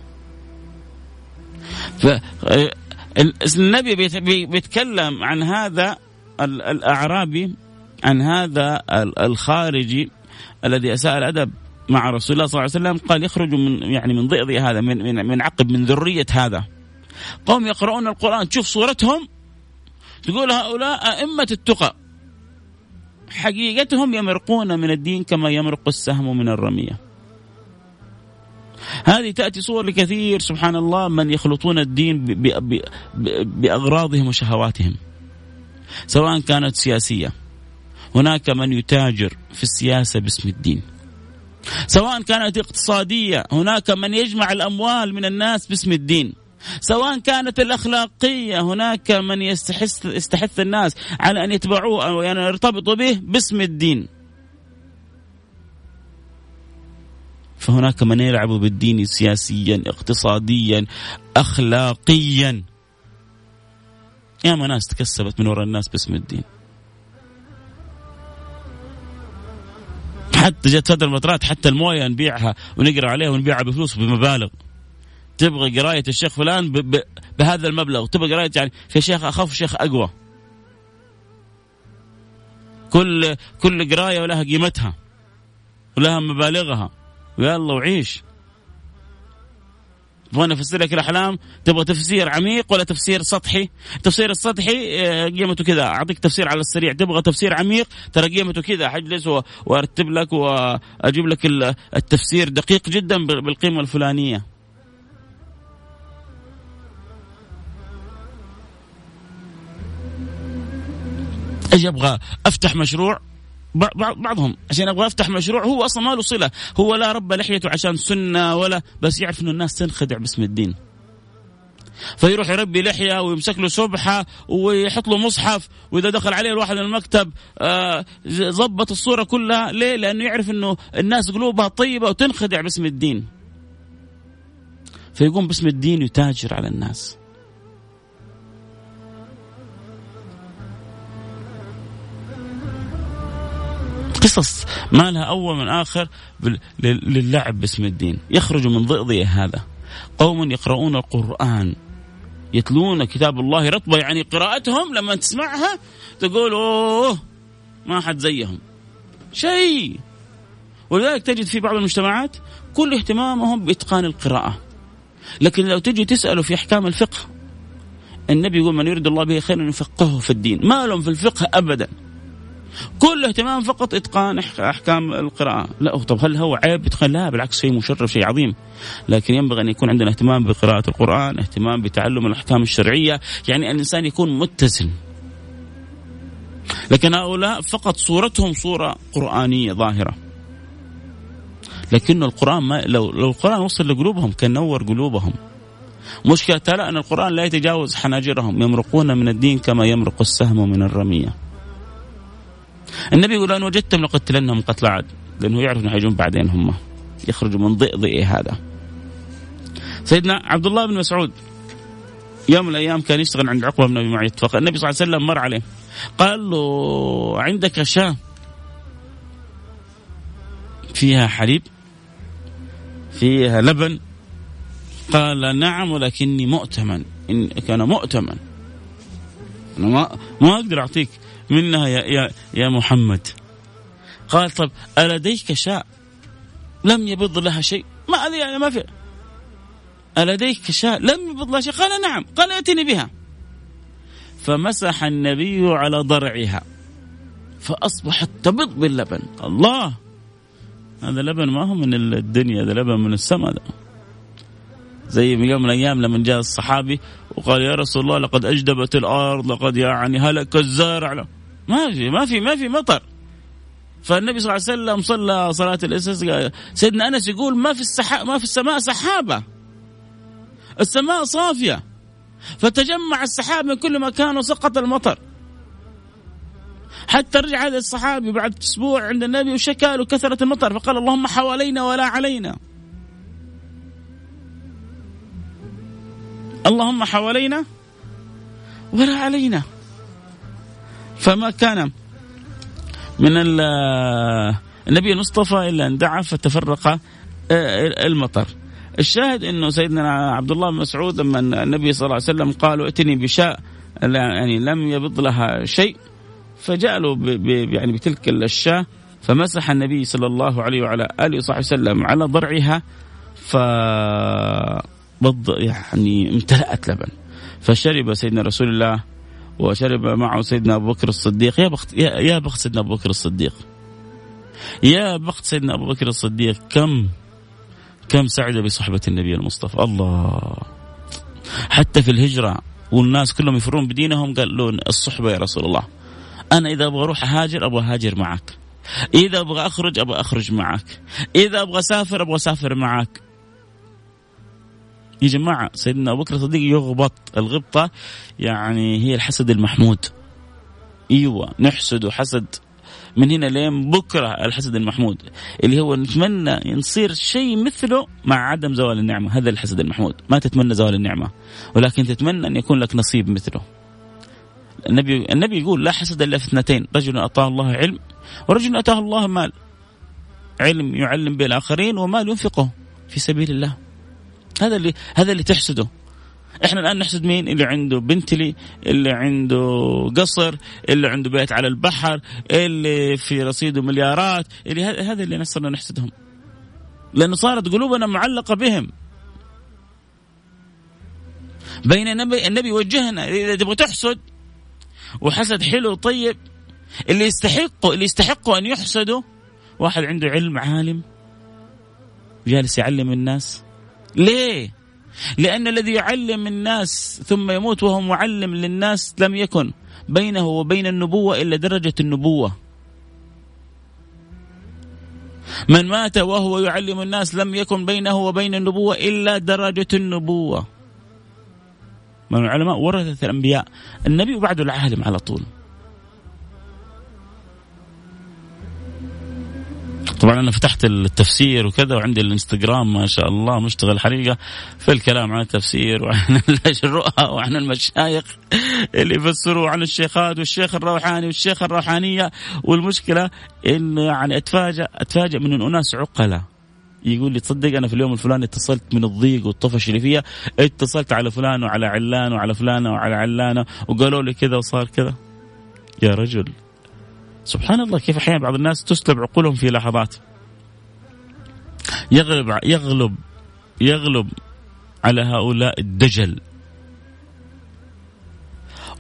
فالنبي بيتكلم عن هذا الأعرابي عن هذا الخارجي الذي أساء الأدب مع رسول الله صلى الله عليه وسلم قال يخرج من يعني من ضئض هذا من من من عقب من ذرية هذا. قوم يقرؤون القرآن تشوف صورتهم تقول هؤلاء أئمة التقى. حقيقتهم يمرقون من الدين كما يمرق السهم من الرمية. هذه تأتي صور لكثير سبحان الله من يخلطون الدين بأغراضهم وشهواتهم سواء كانت سياسية. هناك من يتاجر في السياسة باسم الدين. سواء كانت اقتصادية هناك من يجمع الأموال من الناس باسم الدين. سواء كانت الأخلاقية هناك من يستحث, يستحث الناس على أن يتبعوه أو يعني يرتبطوا به باسم الدين. فهناك من يلعب بالدين سياسيا اقتصاديا اخلاقيا. يا ما ناس تكسبت من وراء الناس باسم الدين. حتى جت فترة من الفترات حتى الموية نبيعها ونقرأ عليها ونبيعها بفلوس بمبالغ تبغى قراية الشيخ فلان ب ب بهذا المبلغ تبغى قراية يعني في شيخ أخف شيخ أقوى. كل كل قراية ولها قيمتها ولها مبالغها. ويلا وعيش. تبغى افسر لك الأحلام؟ تبغى تفسير عميق ولا تفسير سطحي؟ التفسير السطحي آه، قيمته كذا. أعطيك تفسير على السريع. تبغى تفسير عميق ترى قيمته كذا. حجلس وأرتب لك وأجيب لك التفسير دقيق جدا بالقيمة الفلانية. أجي أبغى أفتح مشروع بعضهم عشان أبغى أفتح مشروع هو أصلا ما له صلة هو لا رب لحيته عشان سنة ولا بس يعرف إنه الناس تنخدع باسم الدين فيروح يربي لحية ويمسك له سبحة ويحط له مصحف وإذا دخل عليه الواحد من المكتب آه ظبط الصورة كلها ليه؟ لأنه يعرف إنه الناس قلوبها طيبة وتنخدع باسم الدين. فيقوم باسم الدين يتاجر على الناس. قصص ما لها أول من آخر للعب باسم الدين. يخرج من ضئضئ هذا. قوم يقرؤون القرآن. يتلون كتاب الله رطبة يعني قراءتهم لما تسمعها تقول أوه ما حد زيهم. شيء. ولذلك تجد في بعض المجتمعات كل اهتمامهم بإتقان القراءة. لكن لو تجي تساله في أحكام الفقه النبي يقول من يريد الله به خيرا يفقهه في الدين. ما لهم في الفقه ابدا. كل اهتمام فقط إتقان أحكام القراءة. لا طب هل هو عيب؟ اتقان لا بالعكس شيء مشرف شيء عظيم. لكن ينبغي أن يكون عندنا اهتمام بقراءة القرآن اهتمام بتعلم الأحكام الشرعية. يعني الإنسان يكون متزن لكن هؤلاء فقط صورتهم صورة قرآنية ظاهرة. لكن القرآن ما لو لو القرآن وصل لقلوبهم كان نور قلوبهم. مشكلة لا أن القرآن لا يتجاوز حناجرهم يمرقون من الدين كما يمرق السهم من الرمية. النبي يقول ان وجدتم لقتلنهم قتل عاد لأنه يعرف انه حيجون بعدين هم. يخرجوا من ضئضئ هذا. سيدنا عبد الله بن مسعود يوم من الأيام كان يشتغل عند عقبة بن أبي معيط فالنبي صلى الله عليه وسلم مر عليه. قال له عندك شاة فيها حليب فيها لبن؟ قال نعم ولكني مؤتمن إن كان مؤتمن. أنا ما ما أقدر أعطيك. منها يا, يا, يا محمد. قال طب ألديك شاء؟ لم يبض لها شيء. ما يعني ما في. ألديك شاء؟ لم يبض لها شيء. قال نعم قال ائتني بها. فمسح النبي على ضرعها. فأصبحت تبض باللبن. الله! هذا لبن ما هو من الدنيا هذا لبن من السماء ده. زي يوم من الأيام لما جاء الصحابي وقال يا رسول الله لقد أجدبت الأرض لقد يعني هلك الزارع ما في ما في ما في مطر. فالنبي صلى الله عليه وسلم صلى صلاة الاستسقاء سيدنا أنس يقول ما في السحاب ما في السماء سحابة. السماء صافية. فتجمع السحاب من كل مكان وسقط المطر. حتى رجع هذا الصحابي بعد أسبوع عند النبي وشكى له كثرة المطر فقال اللهم حوالينا ولا علينا. اللهم حوالينا ولا علينا. فما كان من النبي المصطفى إلا أن دعا فتفرق آه، المطر. الشاهد إنه سيدنا عبد الله بن مسعود لما النبي صلى الله عليه وسلم قالوا ائتني بشاء يعني لم يبض لها شيء. فجاء له يعني بتلك الشاة فمسح النبي صلى الله عليه وعلى آله وصحبه وسلم على ضرعها ف يعني امتلأت لبن. فشرب سيدنا رسول الله وشرب معه سيدنا أبو بكر الصديق. يا بخت يا, يا بخت سيدنا أبو بكر الصديق. يا بخت سيدنا أبو بكر الصديق كم كم سعد بصحبة النبي المصطفى. الله. حتى في الهجرة والناس كلهم يفرون بدينهم قال له الصحبة يا رسول الله. أنا إذا أبغى أروح أهاجر أبغى أهاجر معك. إذا أبغى أخرج أبغى أخرج معك. إذا أبغى أسافر أبغى أسافر معك. يا جماعة سيدنا أبو بكر الصديق يغبط. الغبطة يعني هي الحسد المحمود. أيوه نحسد حسد. من هنا لين بكرة الحسد المحمود. اللي هو نتمنى نصير شيء مثله مع عدم زوال النعمة. هذا الحسد المحمود. ما تتمنى زوال النعمة ولكن تتمنى أن يكون لك نصيب مثله. النبي النبي يقول لا حسد إلا في اثنتين. رجل اعطاه الله علم ورجل أتاه الله مال. علم يعلم به الاخرين ومال ينفقه في سبيل الله. هذا اللي هذا اللي تحسده. إحنا الآن نحسد مين؟ اللي عنده بنتلي اللي عنده قصر اللي عنده بيت على البحر اللي في رصيده مليارات اللي هذا اللي صرنا نحسدهم. لأنه صارت قلوبنا معلقة بهم. بين النبي النبي يوجهنا إذا تبغى تحسد وحسد حلو طيب اللي يستحقوا اللي يستحقوا أن يحسدوا واحد عنده علم عالم جالس يعلم الناس. ليه؟ لأن الذي يعلم الناس ثم يموت وهو معلم للناس لم يكن بينه وبين النبوة إلا درجة النبوة. من مات وهو يعلم الناس لم يكن بينه وبين النبوة إلا درجة النبوة. من العلماء ورثة الأنبياء. النبي وبعده العالم على طول. طبعا أنا فتحت التفسير وكذا وعندي الإنستغرام ما شاء الله مشتغل حريقة في الكلام عن التفسير وعن الرؤى وعن المشايخ اللي يفسروا عن الشيخات والشيخ الروحاني والشيخ الروحانية. والمشكلة انه يعني أتفاجأ أتفاجأ من أناس عقلاء يقول لي تصدق أنا في اليوم الفلاني اتصلت من الضيق والطفش اللي فيها اتصلت على فلان وعلى علان وعلى فلانه وعلى علانه وقالوا لي كذا وصار كذا. يا رجل سبحان الله كيف أحيانا بعض الناس تسلب عقولهم في لحظات. يغلب يغلب يغلب على هؤلاء الدجل.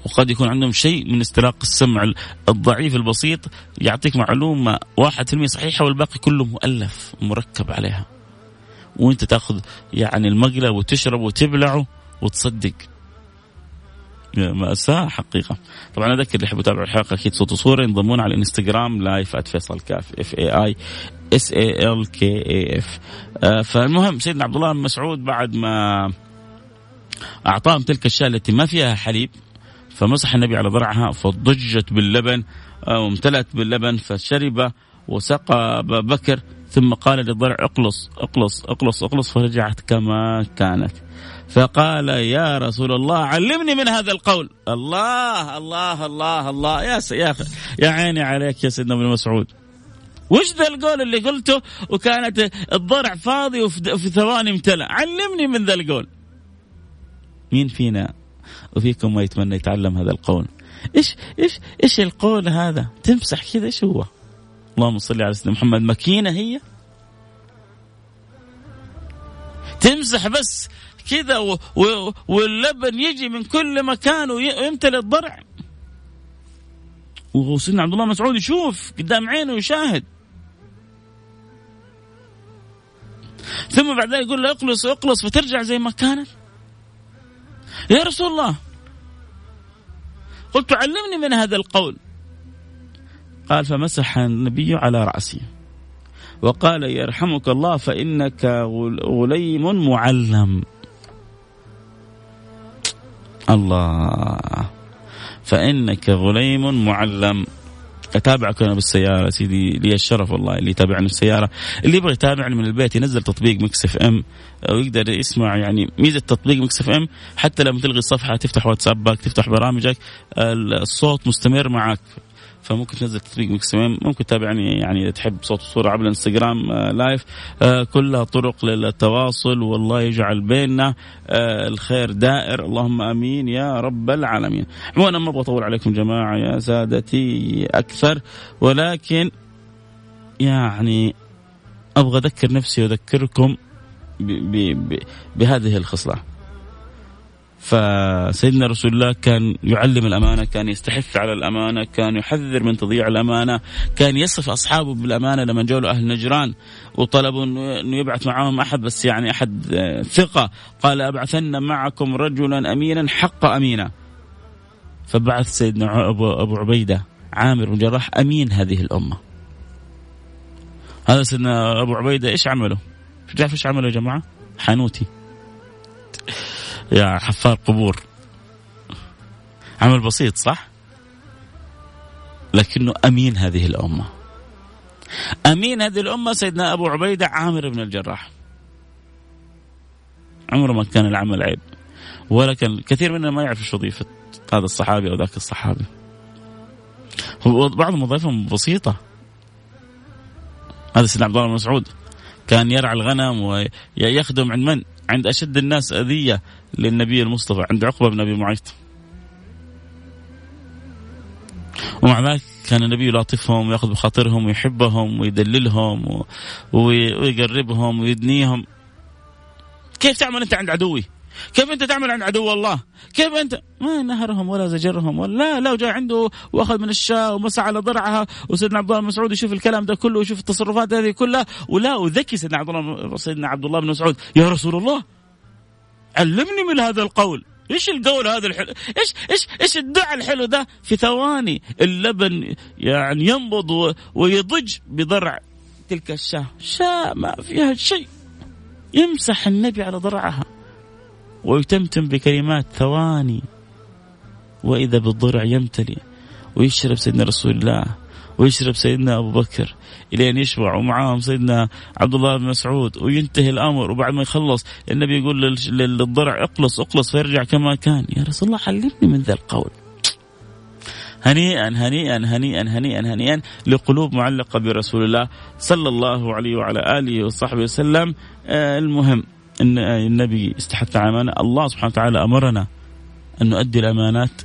وقد يكون عندهم شيء من استراق السمع الضعيف البسيط يعطيك معلومة واحد في صحيحة والباقي كله مؤلف مركب عليها. وانت تاخذ يعني المقلب وتشرب وتبلعه وتصدق. مأساة حقيقة. طبعا أذكر اللي يحب يتابع الحلقة أكيد صوت وصورة ينضمون على الإنستغرام live @فيصل كاف F A I S A L K A F فالمهم سيدنا عبد الله بن مسعود بعد ما أعطاهم تلك الشاة التي ما فيها حليب فمسح النبي على ضرعها فضجت باللبن آه، وامتلأت باللبن فشرب وسقى أبا بكر ثم قال للضرع اقلص اقلص اقلص اقلص فرجعت كما كانت. فقال يا رسول الله علمني من هذا القول. الله الله الله الله. يا يا يا عيني عليك يا سيدنا ابن مسعود. وش ذا القول اللي قلته؟ وكانت الضرع فاضي وفي ثواني امتلأ. علمني من ذا القول. مين فينا وفيكم ما يتمنى يتعلم هذا القول؟ إيش إيش إيش القول هذا؟ تمسح كذا إيش هو؟ اللهم صل على سيدنا محمد. ماكينة هي؟ تمسح بس كذا واللبن يجي من كل مكان ويمتلئ الضرع. وسيدنا عبد الله مسعود يشوف قدام عينه ويشاهد. ثم بعد ذلك يقول له اقلص اقلص فترجع زي ما كانت. يا رسول الله قلت علمني من هذا القول. قال فمسح النبي على رأسه. وقال يرحمك الله فإنك غليم معلم. الله. فإنك غليم معلم. أتابعك أنا بالسيارة سيدي لي الشرف والله اللي يتابعني بالسيارة. اللي يبغى يتابعني من البيت ينزل تطبيق مكس إف إم. ويقدر يسمع يعني ميزة تطبيق مكس FM حتى لما تلغي الصفحه تفتح واتسابك تفتح برامجك الصوت مستمر معك. فممكن تنزل تطبيق مكس ممكن تتابعني يعني إذا تحب صوت وصوره عبر الانستغرام آه، live. آه، كلها طرق للتواصل والله يجعل بيننا آه، الخير دائر. اللهم آمين يا رب العالمين. عموما ما أبغى أطول عليكم جماعة يا سادتي أكثر ولكن يعني أبغى أذكر نفسي وأذكركم بهذه الخصلة. فسيدنا رسول الله كان يعلم الأمانة، كان يستحث على الأمانة، كان يحذر من تضييع الأمانة، كان يصف أصحابه بالأمانة لما جاءوا أهل نجران وطلبوا إنه يبعث معهم أحد بس يعني أحد آه، ثقة، قال أبعثن معكم رجلا امينا حق امينا. فبعث سيدنا ابو عبيدة عامر بن جراح أمين هذه الأمة. هذا سيدنا أبو عبيدة إيش عمله؟ تعرف إيش عمله يا جماعة؟ حانوتي. يا حفار قبور. عمل بسيط صح؟ لكنه أمين هذه الأمة. أمين هذه الأمة سيدنا أبو عبيدة عامر بن الجراح. عمره ما كان العمل عيب ولا كان كثير مننا ما يعرف إيش وظيفة هذا الصحابي أو ذاك الصحابي. بعض وظائفهم بسيطة. هذا سيدنا عبد الله بن مسعود كان يرعى الغنم ويخدم عند من؟ عند أشد الناس أذية للنبي المصطفى عند عقبة بن أبي معيط ومع ذلك كان النبي يلاطفهم ويأخذ بخاطرهم ويحبهم ويدللهم ويقربهم ويدنيهم كيف تعمل أنت عند عدوي؟ كيف أنت تعمل عند عدو الله؟ كيف أنت؟ ما نهرهم ولا زجرهم ولا لا لا وجاء عنده وأخذ من الشاة ومسى على ضرعها وسيدنا عبد الله بن مسعود يشوف الكلام ده كله ويشوف التصرفات هذه كلها ولا وذكي سيدنا عبد الله سيدنا عبد الله بن مسعود يا رسول الله علمني من هذا القول. إيش القول هذا الحلو؟ إيش إيش إيش الدعاء الحلو ده؟ في ثواني اللبن يعني ينبض ويضج بضرع تلك الشاة. شاة ما فيها شيء. يمسح النبي على ضرعها. ويتمتم بكلمات ثواني وإذا بالضرع يمتلي ويشرب سيدنا رسول الله ويشرب سيدنا أبو بكر إلين يشبع ومعاهم سيدنا عبد الله بن مسعود وينتهي الأمر وبعد ما يخلص النبي يقول للضرع اقلص اقلص فيرجع كما كان. يا رسول الله علمني من ذا القول. هنيئا هنيئا هنيئا هنيئا هنيئا لقلوب معلقة برسول الله صلى الله عليه وعلى آله وصحبه وسلم. آه المهم إن النبي استحث على الامانه الله سبحانه وتعالى أمرنا أن نؤدي الأمانات.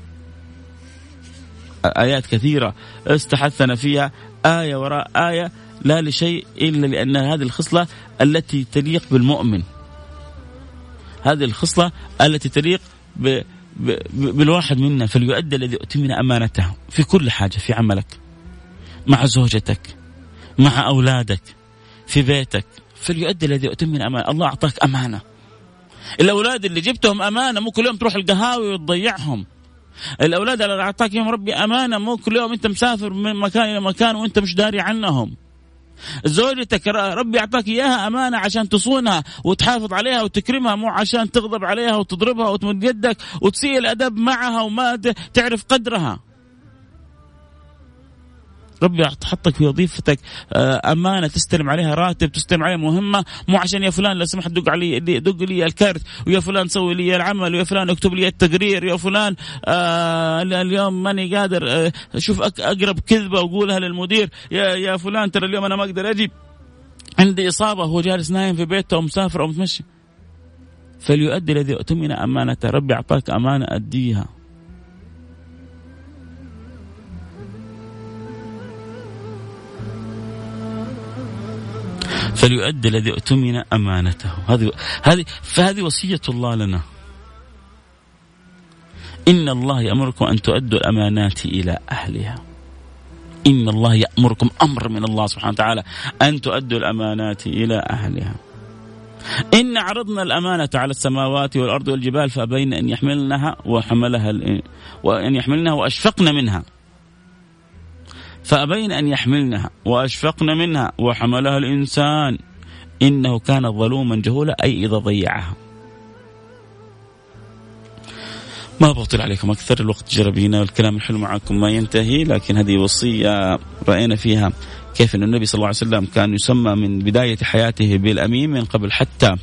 آيات كثيرة استحثنا فيها. آية وراء آية لا لشيء إلا لأن هذه الخصلة التي تليق بالمؤمن. هذه الخصلة التي تليق ب بالواحد منا فليؤدي الذي أؤتمن أمانته في كل حاجة في عملك مع زوجتك مع أولادك في بيتك. فليؤدي الذي أؤتمن أمانة. الله أعطاك أمانة. الأولاد اللي جبتهم أمانة مو كل يوم تروح القهاوي وتضيعهم. الأولاد اللي أعطاك يوم ربي أمانة مو كل يوم أنت مسافر من مكان إلى مكان وأنت مش داري عنهم. زوجتك ربي أعطاك إياها أمانة عشان تصونها وتحافظ عليها وتكرمها مو عشان تغضب عليها وتضربها وتمد يدك وتسيء الأدب معها وما تعرف قدرها. ربي حطك في وظيفتك آه، أمانة تستلم عليها راتب تستلم عليها مهمة مو عشان يا فلان لو سمحت دق علي دق لي الكارت ويا فلان سوي لي العمل ويا فلان اكتب لي التقرير يا فلان آه اليوم ماني قادر آه شوف أقرب كذبة واقولها للمدير يا يا فلان ترى اليوم أنا ما أقدر أجي. عندي إصابة هو جالس نايم في بيته أو مسافر أو متمشي. فليؤدي الذي اؤتمن امانته ربي أعطاك أمانة أديها. فليؤدي الذي اؤتمن أمانته. هذه هذه فهذه وصية الله لنا. إن الله يأمركم أن تؤدوا الأمانات إلى أهلها. إن الله يأمركم أمر من الله سبحانه وتعالى أن تؤدوا الأمانات إلى أهلها. إن عرضنا الأمانة على السماوات والأرض والجبال فأبين أن يحملنها وحملها وأن يحملنها وأشفقن منها. فأبين أن يحملنها وأشفقن منها وحملها الإنسان. إنه كان ظلوما جهولا أي إذا ضيعها. ما بطل عليكم أكثر الوقت جرى بينا والكلام الحلو معكم ما ينتهي لكن هذه وصية رأينا فيها كيف أن النبي صلى الله عليه وسلم كان يسمى من بداية حياته بالأمين من قبل حتى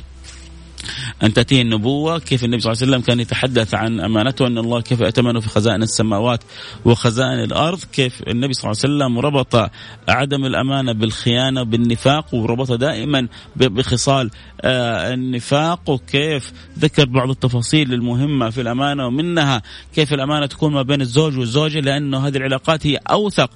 أن تأتيه النبوة كيف النبي صلى الله عليه وسلم كان يتحدث عن أمانته أن الله كيف أتمنه في خزائن السماوات وخزائن الأرض كيف النبي صلى الله عليه وسلم ربط عدم الأمانة بالخيانة بالنفاق وربط دائما بخصال آه، النفاق وكيف ذكر بعض التفاصيل المهمة في الأمانة ومنها كيف الأمانة تكون ما بين الزوج والزوجة لأنه هذه العلاقات هي أوثق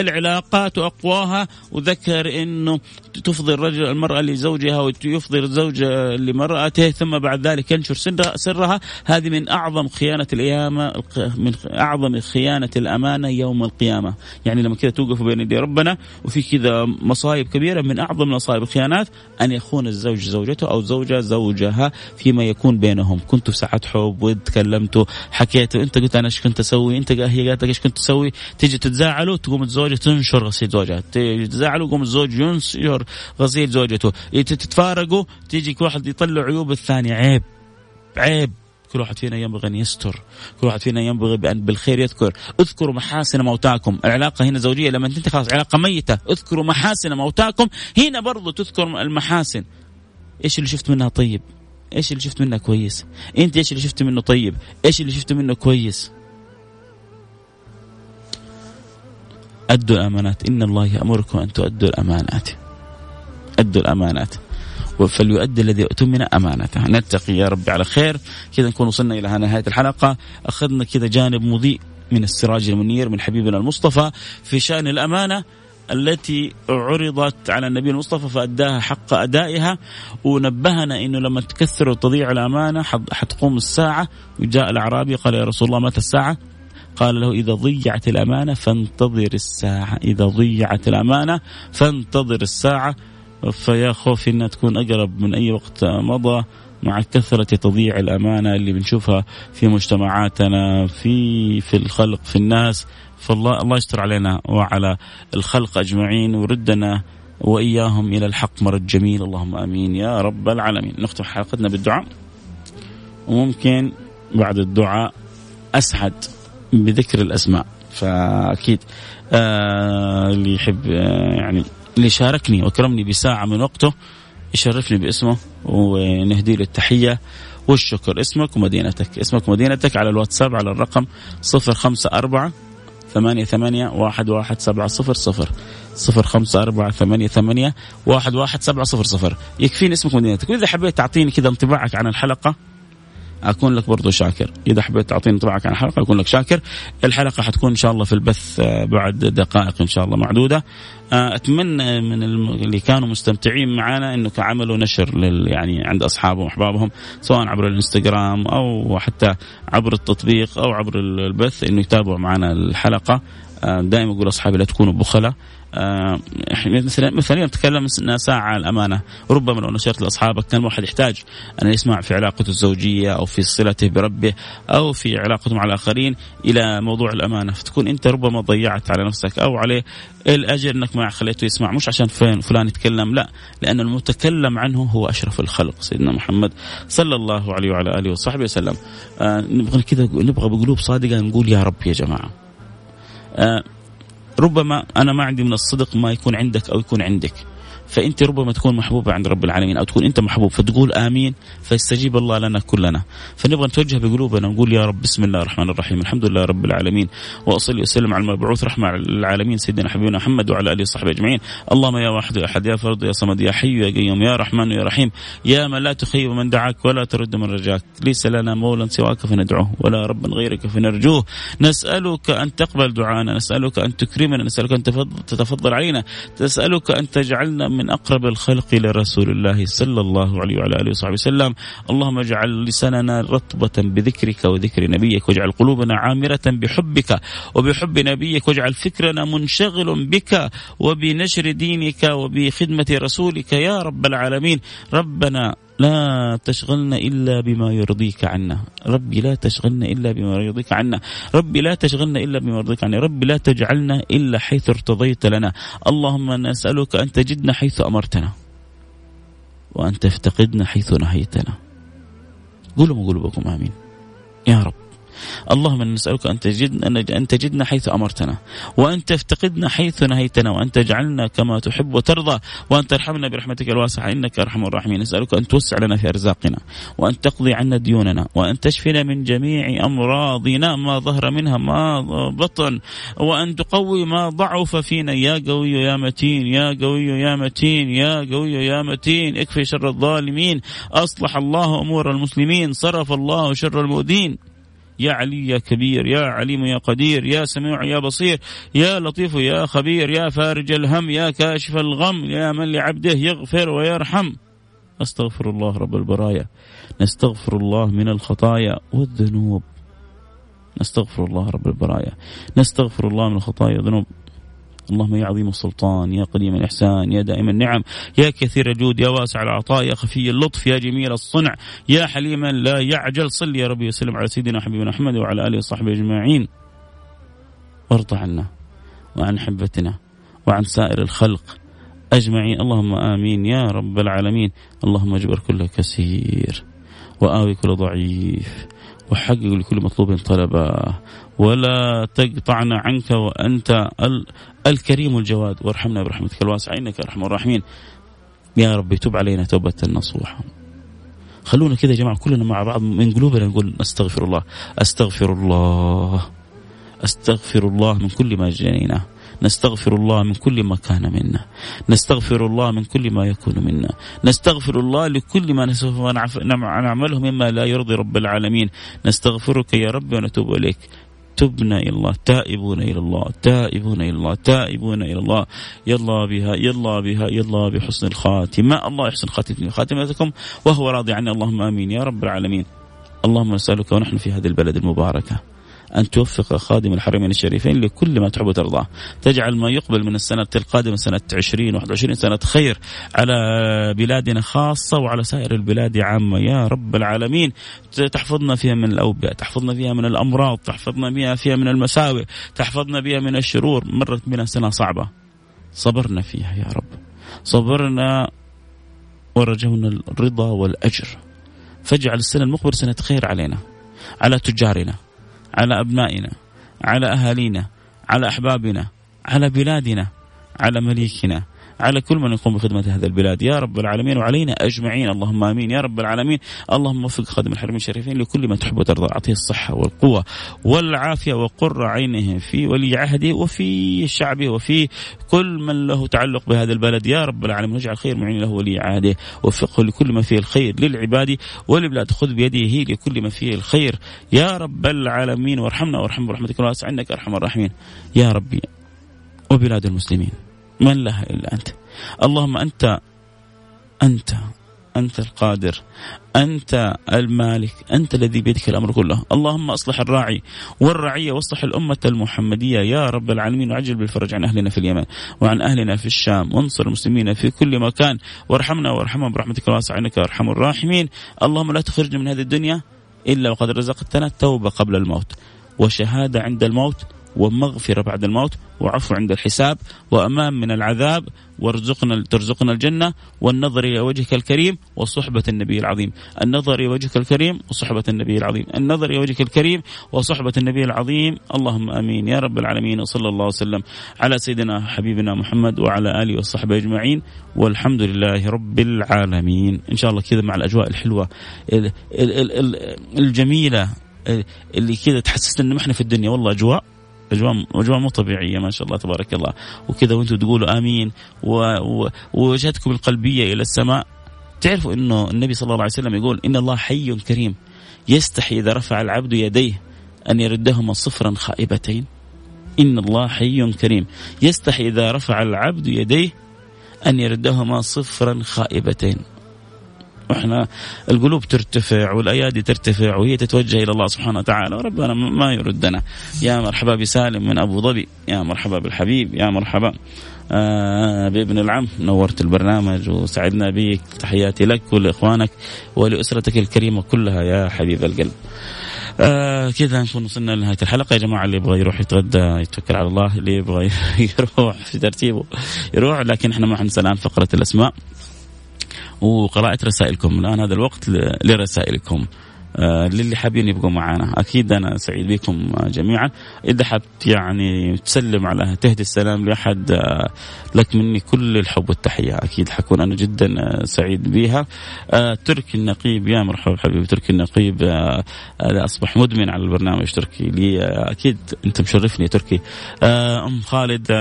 العلاقات وأقواها وذكر أنه تفضي الرجل المرأة لزوجها ويفضي الزوج لمرأته ثم بعد ذلك ينشر سرها. هذه من أعظم خيانة القيامة من أعظم خيانة الأمانة يوم القيامة. يعني لما كذا توقف بين يدي ربنا وفي كذا مصايب كبيرة من أعظم مصايب الخيانات أن يخون الزوج زوجته أو زوجة زوجها فيما يكون بينهم. كنتوا في ساعة حب وتكلمتوا حكيتوا أنت قلت أنا إيش كنت أسوي؟ أنت هي قالت إيش كنت تسوي؟ تيجي تتزاعلوا تقوم الزوجة تنشر غسيل زوجها تتزاعلوا يقوم الزوج ينشر غسيل زوجته تتفارقوا تيجي كل واحد يطلع عيوب الثاني عيب عيب كل واحد فينا ينبغي أن يستر، كل واحد فينا ينبغي بان بالخير يذكر، اذكروا محاسن موتاكم، العلاقة هنا زوجية لما انت خلاص علاقة ميتة، اذكروا محاسن موتاكم، هنا برضو تذكر المحاسن. إيش اللي شفت منها طيب؟ إيش اللي شفت منها كويس؟ أنت إيش اللي شفت منه طيب؟ إيش اللي شفت منه كويس؟ أدوا الأمانات. إن الله يأمركم أن تؤدوا الأمانات. أدوا الأمانات. فليؤدي الذي أؤتمن أمانته. نتقي يا رب على خير. كذا نكون وصلنا إلى نهاية الحلقة. أخذنا كذا جانب مضيء من السراج المنير من حبيبنا المصطفى في شأن الأمانة التي عرضت على النبي المصطفى فأداها حق أدائها ونبهنا إنه لما تكثر وتضيع الأمانة حتقوم الساعة. وجاء الأعرابي قال يا رسول الله متى الساعة؟ قال له إذا ضيعت الأمانة فانتظر الساعة. إذا ضيعت الأمانة فانتظر الساعة. فيا خوفي إنها تكون أقرب من أي وقت مضى مع كثرة تضييع الأمانة اللي بنشوفها في مجتمعاتنا في في الخلق في الناس. فالله الله يستر علينا وعلى الخلق أجمعين. وردنا وإياهم إلى الحق مرد جميل. اللهم آمين. يا رب العالمين. نختم حلقتنا بالدعاء. وممكن بعد الدعاء أسعد. بذكر الأسماء فأكيد آه اللي يحب آه يعني اللي شاركني واكرمني بساعة من وقته يشرفني باسمه ونهدي له التحية والشكر. اسمك ومدينتك اسمك ومدينتك على الواتساب على الرقم 054 ثمانية ثمانية واحد واحد سبعة صفر صفر صفر خمسة أربعة ثمانية ثمانية واحد واحد سبعة صفر صفر. يكفيني اسمك ومدينتك. وإذا حبيت تعطيني كذا انطباعك عن الحلقة أكون لك برضو شاكر. إذا حبيت تعطيني انطباعك عن الحلقة أكون لك شاكر. الحلقة حتكون إن شاء الله في البث آه، بعد دقائق إن شاء الله معدودة. آه، أتمنى من اللي كانوا مستمتعين معنا إنه عملوا نشر لل يعني عند أصحابهم وأحبابهم سواء عبر الإنستغرام أو حتى عبر التطبيق أو عبر البث إنه يتابعوا معنا الحلقة. آه، دائما أقول أصحابي لا تكونوا بخلاء. مثلا مثلا نتكلم ساعة عن الأمانة. ربما لو نشرت لأصحابك كان الواحد يحتاج أن يسمع في علاقته الزوجية أو في صلته بربه أو في علاقته مع الآخرين إلى موضوع الأمانة. فتكون أنت ربما ضيعت على نفسك أو عليه الأجر أنك ما خليته يسمع. مش عشان فين فلان يتكلم لا لأن المتكلم عنه هو أشرف الخلق سيدنا محمد صلى الله عليه وعلى آله وصحبه وسلم. آه نبغى كذا نبغى بقلوب صادقة نقول يا رب يا جماعة. آه ربما أنا ما عندي من الصدق ما يكون عندك أو يكون عندك. فأنت ربما تكون محبوبة عند رب العالمين أو تكون أنت محبوب فتقول آمين فيستجيب الله لنا كلنا. فنبغى نتوجه بقلوبنا ونقول يا رب بسم الله الرحمن الرحيم الحمد لله رب العالمين وأصلي وسلم على المبعوث رحمة العالمين سيدنا حبيبنا محمد وعلى آله وصحبه أجمعين. اللهم يا واحد يا أحد يا فرد يا صمد يا حي يا قيوم يا رحمن يا رحيم يا من لا تخيب من دعاك ولا ترد من رجاك. ليس لنا مولى سواك فندعوه ولا رب غيرك فنرجوه. نسألك أن تقبل دعانا نسألك أن تكرمنا نسألك أن تتفضل علينا نسألك أن تجعلنا من أقرب الخلق إلى رسول الله صلى الله عليه وعلى آله وصحبه وسلم، اللهم اجعل لساننا رطبة بذكرك وذكر نبيك، واجعل قلوبنا عامرة بحبك وبحب نبيك، واجعل فكرنا منشغل بك وبنشر دينك وبخدمة رسولك يا رب العالمين، ربنا لا تشغلنا إلا بما يرضيك عنا ربي لا تشغلنا إلا بما يرضيك عنا ربي لا تشغلنا إلا بما يرضيك عنا ربي لا تجعلنا إلا حيث ارتضيت لنا. اللهم نسألك أن تجدنا حيث أمرتنا. وأن تفتقدنا حيث نهيتنا. قولوا قلوبكم آمين. يا رب. اللهم نسألك أن تجدنا أن تجدنا حيث أمرتنا وأن تفتقدنا حيث نهيتنا وأن تجعلنا كما تحب وترضى وأن ترحمنا برحمتك الواسعة إنك أرحم الراحمين. نسألك أن توسع لنا في أرزاقنا وأن تقضي عنا ديوننا وأن تشفينا من جميع أمراضنا ما ظهر منها ما بطن وأن تقوي ما ضعف فينا. يا قوي يا متين يا قوي يا متين يا قوي يا متين. اكفي شر الظالمين أصلح الله أمور المسلمين صرف الله شر المؤذين. يا علي يا كبير يا عليم يا قدير يا سميع يا بصير يا لطيف يا خبير يا فارج الهم يا كاشف الغم يا من لعبده يغفر ويرحم. أستغفر الله رب البرايا نستغفر الله من الخطايا والذنوب. نستغفر الله رب البرايا نستغفر الله من الخطايا والذنوب. اللهم يا عظيم السلطان يا قديم الإحسان يا دائم النعم يا كثير الجود يا واسع العطاء يا خفي اللطف يا جميل الصنع يا حليما لا يعجل صل يا ربي وسلم على سيدنا حبيبنا محمد وعلى آله وصحبه أجمعين. وارض عنا وعن حبتنا وعن سائر الخلق أجمعين. اللهم آمين يا رب العالمين. اللهم اجبر كل كثير وآوي كل ضعيف وحقق لكل مطلوب طلبه. ولا تقطعنا عنك وأنت الكريم الجواد وارحمنا برحمتك الواسعة إنك أرحم الراحمين. يا رب تب علينا توبة نصوحة. خلونا كذا يا جماعة كلنا مع بعض من قلوبنا نقول أستغفر الله أستغفر الله أستغفر الله من كل ما جنيناه نستغفر الله من كل ما كان منا نستغفر الله من كل ما يكون منا نستغفر الله لكل ما سوف نعمله مما لا يرضي رب العالمين. نستغفرك يا رب ونتوب إليك. تبنا إلى الله تائبون إلى الله تائبون إلى الله تائبون إلى الله. يلا بها يلا بها يلا بحسن الخاتمة. الله يحسن خاتمتكم وهو راضي عنا اللهم آمين يا رب العالمين. اللهم نسألك ونحن في هذه البلد المباركة. أن توفق خادم الحرمين الشريفين لكل ما تحب وترضاه تجعل ما يقبل من السنة القادمة سنة 20 21 سنة خير على بلادنا خاصة وعلى سائر البلاد عامة. يا رب العالمين تحفظنا فيها من الأوبئة تحفظنا فيها من الأمراض تحفظنا بها فيها من المساوئ تحفظنا بها من الشرور. مرت بنا سنة صعبة. صبرنا فيها يا رب. صبرنا ورجونا الرضا والأجر. فاجعل السنة المقبلة سنة خير علينا على تجارنا. على أبنائنا على أهالينا على أحبابنا على بلادنا على مليكنا. على كل من يقوم بخدمة هذا البلاد. يا رب العالمين وعلينا أجمعين. اللهم آمين. يا رب العالمين. اللهم وفق خادم الحرمين الشريفين لكل ما تحب وترضى. أعطيه الصحة والقوة والعافية وقر عينه في ولي عهده وفي شعبه وفي كل من له تعلق بهذا البلد. يا رب العالمين واجعل خير معين له ولي عهده. وفقه لكل ما فيه الخير للعباد وللبلاد. خذ بيده لكل ما فيه الخير. يا رب العالمين وارحمنا وارحم برحمتك الواسعة إنك أرحم الراحمين. يا ربي وبلاد المسلمين. من لها إلا أنت. اللهم أنت أنت أنت القادر أنت المالك أنت الذي بيدك الأمر كله. اللهم أصلح الراعي والرعية واصلح الأمة المحمدية. يا رب العالمين وعجل بالفرج عن أهلنا في اليمن وعن أهلنا في الشام. وانصر المسلمين في كل مكان. وارحمنا وارحمهم برحمتك الواسعة إنك أرحم الراحمين. اللهم لا تخرجنا من هذه الدنيا إلا وقد رزقتنا التوبة قبل الموت. وشهادة عند الموت ومغفرة بعد الموت وعفو عند الحساب وأمان من العذاب. وارزقنا ترزقنا الجنة والنظر إلى وجهك الكريم وصحبة النبي العظيم. النظر إلى وجهك الكريم وصحبة النبي العظيم. النظر إلى وجهك الكريم وصحبة النبي العظيم. اللهم آمين. يا رب العالمين. وصلى الله وسلم على سيدنا حبيبنا محمد وعلى آله وصحبه أجمعين. والحمد لله رب العالمين. إن شاء الله كذا مع الأجواء الحلوة الجميلة اللي كذا تحسسنا ان إحنا في الدنيا. والله أجواء أجواء أجواء مو طبيعية ما شاء الله تبارك الله. وكذا وأنتم تقولوا آمين ووجهتكم القلبية إلى السماء. تعرفوا إنه النبي صلى الله عليه وسلم يقول إن الله حي كريم يستحي إذا رفع العبد يديه أن يردهما صفرا خائبتين. إن الله حي كريم يستحي إذا رفع العبد يديه أن يردهما صفرا خائبتين. وإحنا القلوب ترتفع والأيادي ترتفع وهي تتوجه إلى الله سبحانه وتعالى. وربنا ما يردنا. يا مرحبا بسالم من أبو ظبي. يا مرحبا بالحبيب. يا مرحبا. آه بابن العم. نورت البرنامج وسعدنا بك تحياتي لك ولإخوانك ولأسرتك الكريمة كلها يا حبيب القلب. آه كذا نكون وصلنا لنهاية الحلقة. يا جماعة اللي يبغى يروح يتغدى يتوكل على الله. اللي يبغى يروح في ترتيبه يروح. لكن إحنا ما حنسى الآن فقرة الأسماء. وقراءة رسائلكم. الآن هذا الوقت لرسائلكم. للي حابين يبقوا معنا أكيد أنا سعيد بكم جميعا. إذا حبت يعني تسلم على تهدي السلام لأحد آه، لك مني كل الحب والتحية. أكيد حكون أنا جدا سعيد بها. تركي النقيب يا مرحبا حبيبي تركي النقيب أصبح مدمن على البرنامج تركي. لي أكيد أنت مشرفني تركي. أم خالد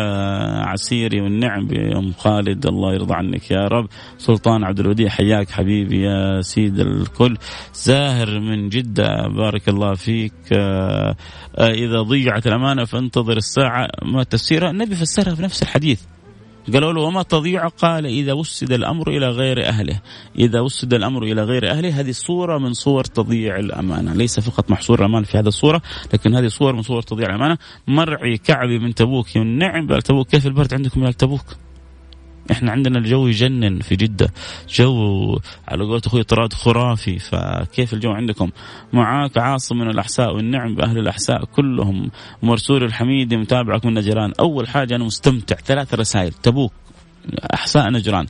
عسيري والنعم بام خالد الله يرضى عنك يا رب. سلطان عبد الوديع حياك حبيبي يا سيد الكل. زاهر من جدة. بارك الله فيك. آه، آه، إذا ضيعت الأمانة فانتظر الساعة. ما تفسيرها النبي فسرها في نفس الحديث. قالوا له وما تضيع؟ قال إذا وسد الأمر إلى غير أهله. إذا وسد الأمر إلى غير أهله هذه صورة من صور تضييع الأمانة. ليس فقط محصور الأمانة في هذه الصورة لكن هذه صور من صور تضييع الأمانة. مرعي كعبي من تبوك. والنعم تبوك. كيف البرد عندكم يا تبوك؟ إحنا عندنا الجو يجنن في جدة. جو على قولة أخوي طراد خرافي. فكيف الجو عندكم؟ معاك عاصم من الأحساء والنعم بأهل الأحساء. كلهم مرسول الحميدي متابعك من نجران. أول حاجة أنا مستمتع. ثلاث رسائل. تبوك. أحساء نجران.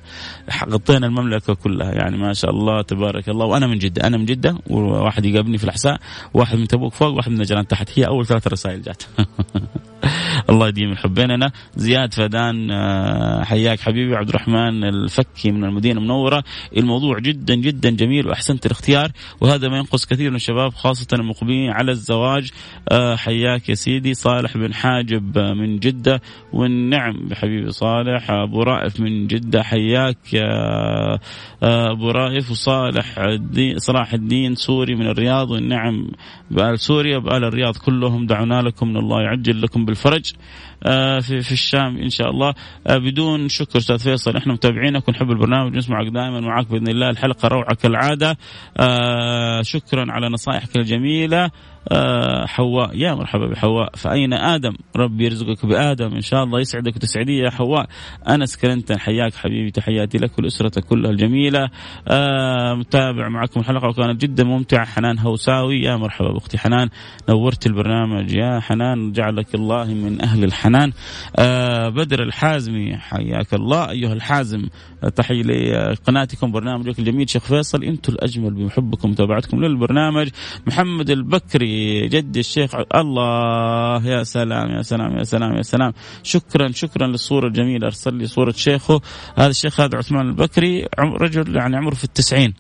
غطينا المملكة كلها. يعني ما شاء الله تبارك الله. وأنا من جدة. أنا من جدة. وواحد يقابلني في الأحساء. واحد من تبوك فوق واحد من نجران تحت. هي أول ثلاث رسائل جات. الله يديم الحب بيننا زياد فدان آه، حياك حبيبي عبد الرحمن الفكي من المدينة المنورة. الموضوع جدا جدا جميل وأحسنت الاختيار وهذا ما ينقص كثير من الشباب خاصة المقبلين على الزواج. آه، حياك يا سيدي صالح بن حاجب من جدة والنعم حبيبي صالح. أبو رائف من جدة حياك يا آه، أبو رائف. وصالح الدين صلاح الدين سوري من الرياض والنعم بآل سوريا بآل الرياض كلهم دعونا لكم من الله يعجل لكم بالفرج آه، في, في الشام إن شاء الله. آه، بدون شكر أستاذ فيصل إحنا متابعينك ونحب البرنامج نسمعك دائما معك بإذن الله. الحلقة روعة كالعادة. آه، شكرا على نصائحك الجميلة. حواء. يا مرحبا بحواء. فأين آدم؟ ربي يرزقك بآدم. إن شاء الله يسعدك وتسعدي يا حواء. أنس كلنتن حياك حبيبي. تحياتي لك ولأسرتك كلها الجميلة. آه، متابع معكم الحلقة وكانت جدا ممتعة. حنان هوساوي. يا مرحبا بأختي حنان. نورت البرنامج. يا حنان جعلك الله من أهل الحنان. آه، بدر الحازمي. حياك الله. أيها الحازم تحية لقناتكم. برنامجك الجميل. شيخ فيصل أنتم الأجمل. بمحبكم ومتابعتكم للبرنامج. محمد البكري. جدي الشيخ الله يا سلام يا سلام يا سلام يا سلام. شكرا شكرا للصورة الجميلة أرسل لي صورة شيخه. هذا الشيخ هذا عثمان البكري رجل يعني عمره في التسعين.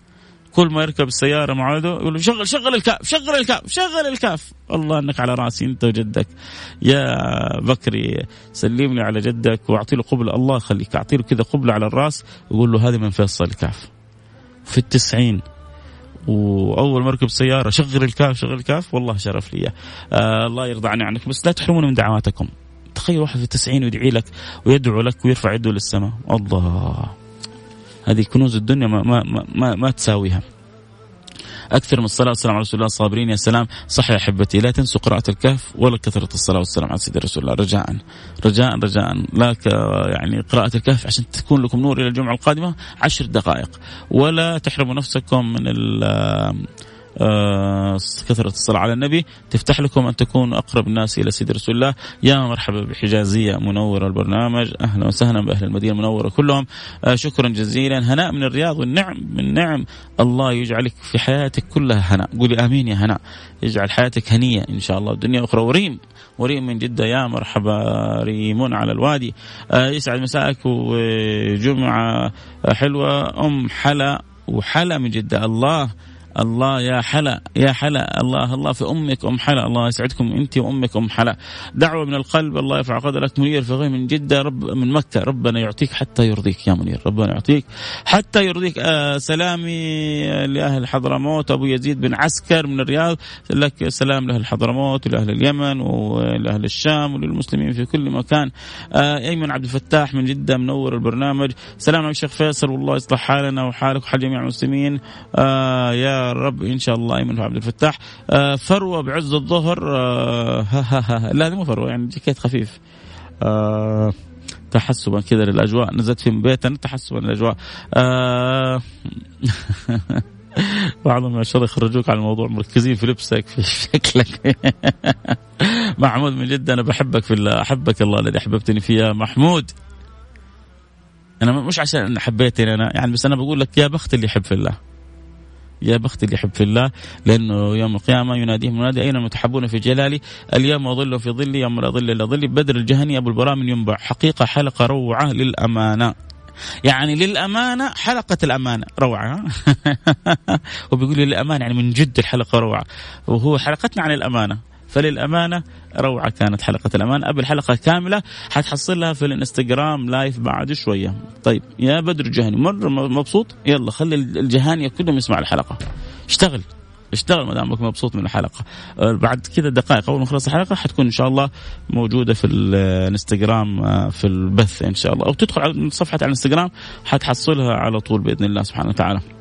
كل ما يركب السيارة مع ولده يقول له شغل شغل الكاف شغل الكاف شغل الكاف. الله أنك على رأسي أنت وجدك. يا بكري سلم لي على جدك واعطي له قبلة الله يخليك أعطي له كذا قبلة على الرأس. ويقول له هذه من فيصل الكاف. في التسعين. وأول ما أركب سيارة شغل الكاف شغل الكاف والله شرف لي. آه الله يرضى عني عنك بس لا تحرموني من دعواتكم. تخيل واحد في التسعين ويدعي لك ويدعو لك ويرفع يده للسماء. الله. هذه كنوز الدنيا ما ما ما, ما تساويها. أكثر من الصلاة والسلام على رسول الله. الصابرين يا سلام. صح يا أحبتي لا تنسوا قراءة الكهف ولا كثرة الصلاة والسلام على سيدنا رسول الله. رجاء رجاء رجاء. لا يعني قراءة الكهف عشان تكون لكم نور إلى الجمعة القادمة. عشر دقائق. ولا تحرموا نفسكم من آه، كثرة الصلاة على النبي. تفتح لكم أن تكونوا أقرب الناس إلى سيد رسول الله. يا مرحبا بحجازية منورة البرنامج. أهلا وسهلا بأهل المدينة المنورة كلهم. آه، شكرا جزيلا. هناء من الرياض والنعم من نعم. الله يجعلك في حياتك كلها هناء. قولي آمين يا هناء. يجعل حياتك هنية إن شاء الله. الدنيا أخرى. وريم. وريم من جدة. يا مرحبا. ريمون على الوادي. آه، يسعد مساءك. وجمعة حلوة. أم حلا. وحلا من جدة. الله. الله يا حلا يا حلا الله الله في أمك أم حلا الله يسعدكم أنت وأمك أم حلا. دعوة من القلب الله يرفع قدرك منير في غير من جدة رب من مكة ربنا يعطيك حتى يرضيك يا منير ربنا يعطيك حتى يرضيك. آه سلامي لأهل حضرموت أبو يزيد بن عسكر من الرياض لك سلام لأهل حضرموت ولأهل اليمن ولأهل الشام وللمسلمين في كل مكان. آه أيمن عبد الفتاح من جدة منور البرنامج. سلام عليك شيخ فيصل والله يصلح حالنا وحالك وحال جميع المسلمين. آه يا رب إن شاء الله ايمن عبد الفتاح. آه فروة بعز الظهر آه ها ها ها لا مو فروة يعني جاكيت خفيف. آه تحسبا كذا للأجواء. نزلت في بيتنا تحسبا للأجواء. بعضهم ما شاء الله يخرجوك على الموضوع مركزين في لبسك في شكلك. محمود من جد أنا بحبك في الله أحبك الله الذي أحببتني فيه محمود. أنا مش عشان حبيتني أنا يعني بس أنا بقول لك يا بخت اللي يحب في الله. يا بخت اللي يحب في الله لأنه يوم القيامة يناديهم منادي أين المتحبون في جلالي؟ اليوم أظل في ظلي يوم لا ظل إلا ظلي. بدر الجهني أبو البراء من ينبع. حقيقة حلقة روعة للأمانة. يعني للأمانة حلقة الأمانة. روعة وبيقول للأمانة يعني من جد الحلقة روعة. وهو حلقتنا عن الأمانة. فللأمانة روعة كانت حلقة الأمانة قبل حلقة كاملة حتحصلها في الإنستغرام لايف بعد شوية. طيب يا بدر الجهني مرة مبسوط؟ يلا خلي الجهانية كلهم يسمع الحلقة. اشتغل اشتغل ما دامك مبسوط من الحلقة. أه، بعد كذا دقائق أول ما نخلص الحلقة حتكون إن شاء الله موجودة في الإنستغرام أه، في البث إن شاء الله. أو تدخل على صفحة على الإنستغرام حتحصلها على طول بإذن الله سبحانه وتعالى.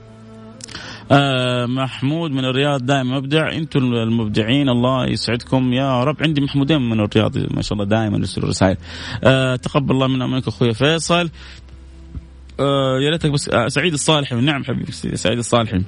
آه محمود من الرياض دائما مبدع. أنتم المبدعين الله يسعدكم. يا رب عندي محمودين من الرياض ما شاء الله دائما يرسلوا رسائل آه تقبل الله منا ومنك أخوي فيصل. آه يا ريتك بس آه سعيد الصالحي نعم حبيبي سعيد الصالحي.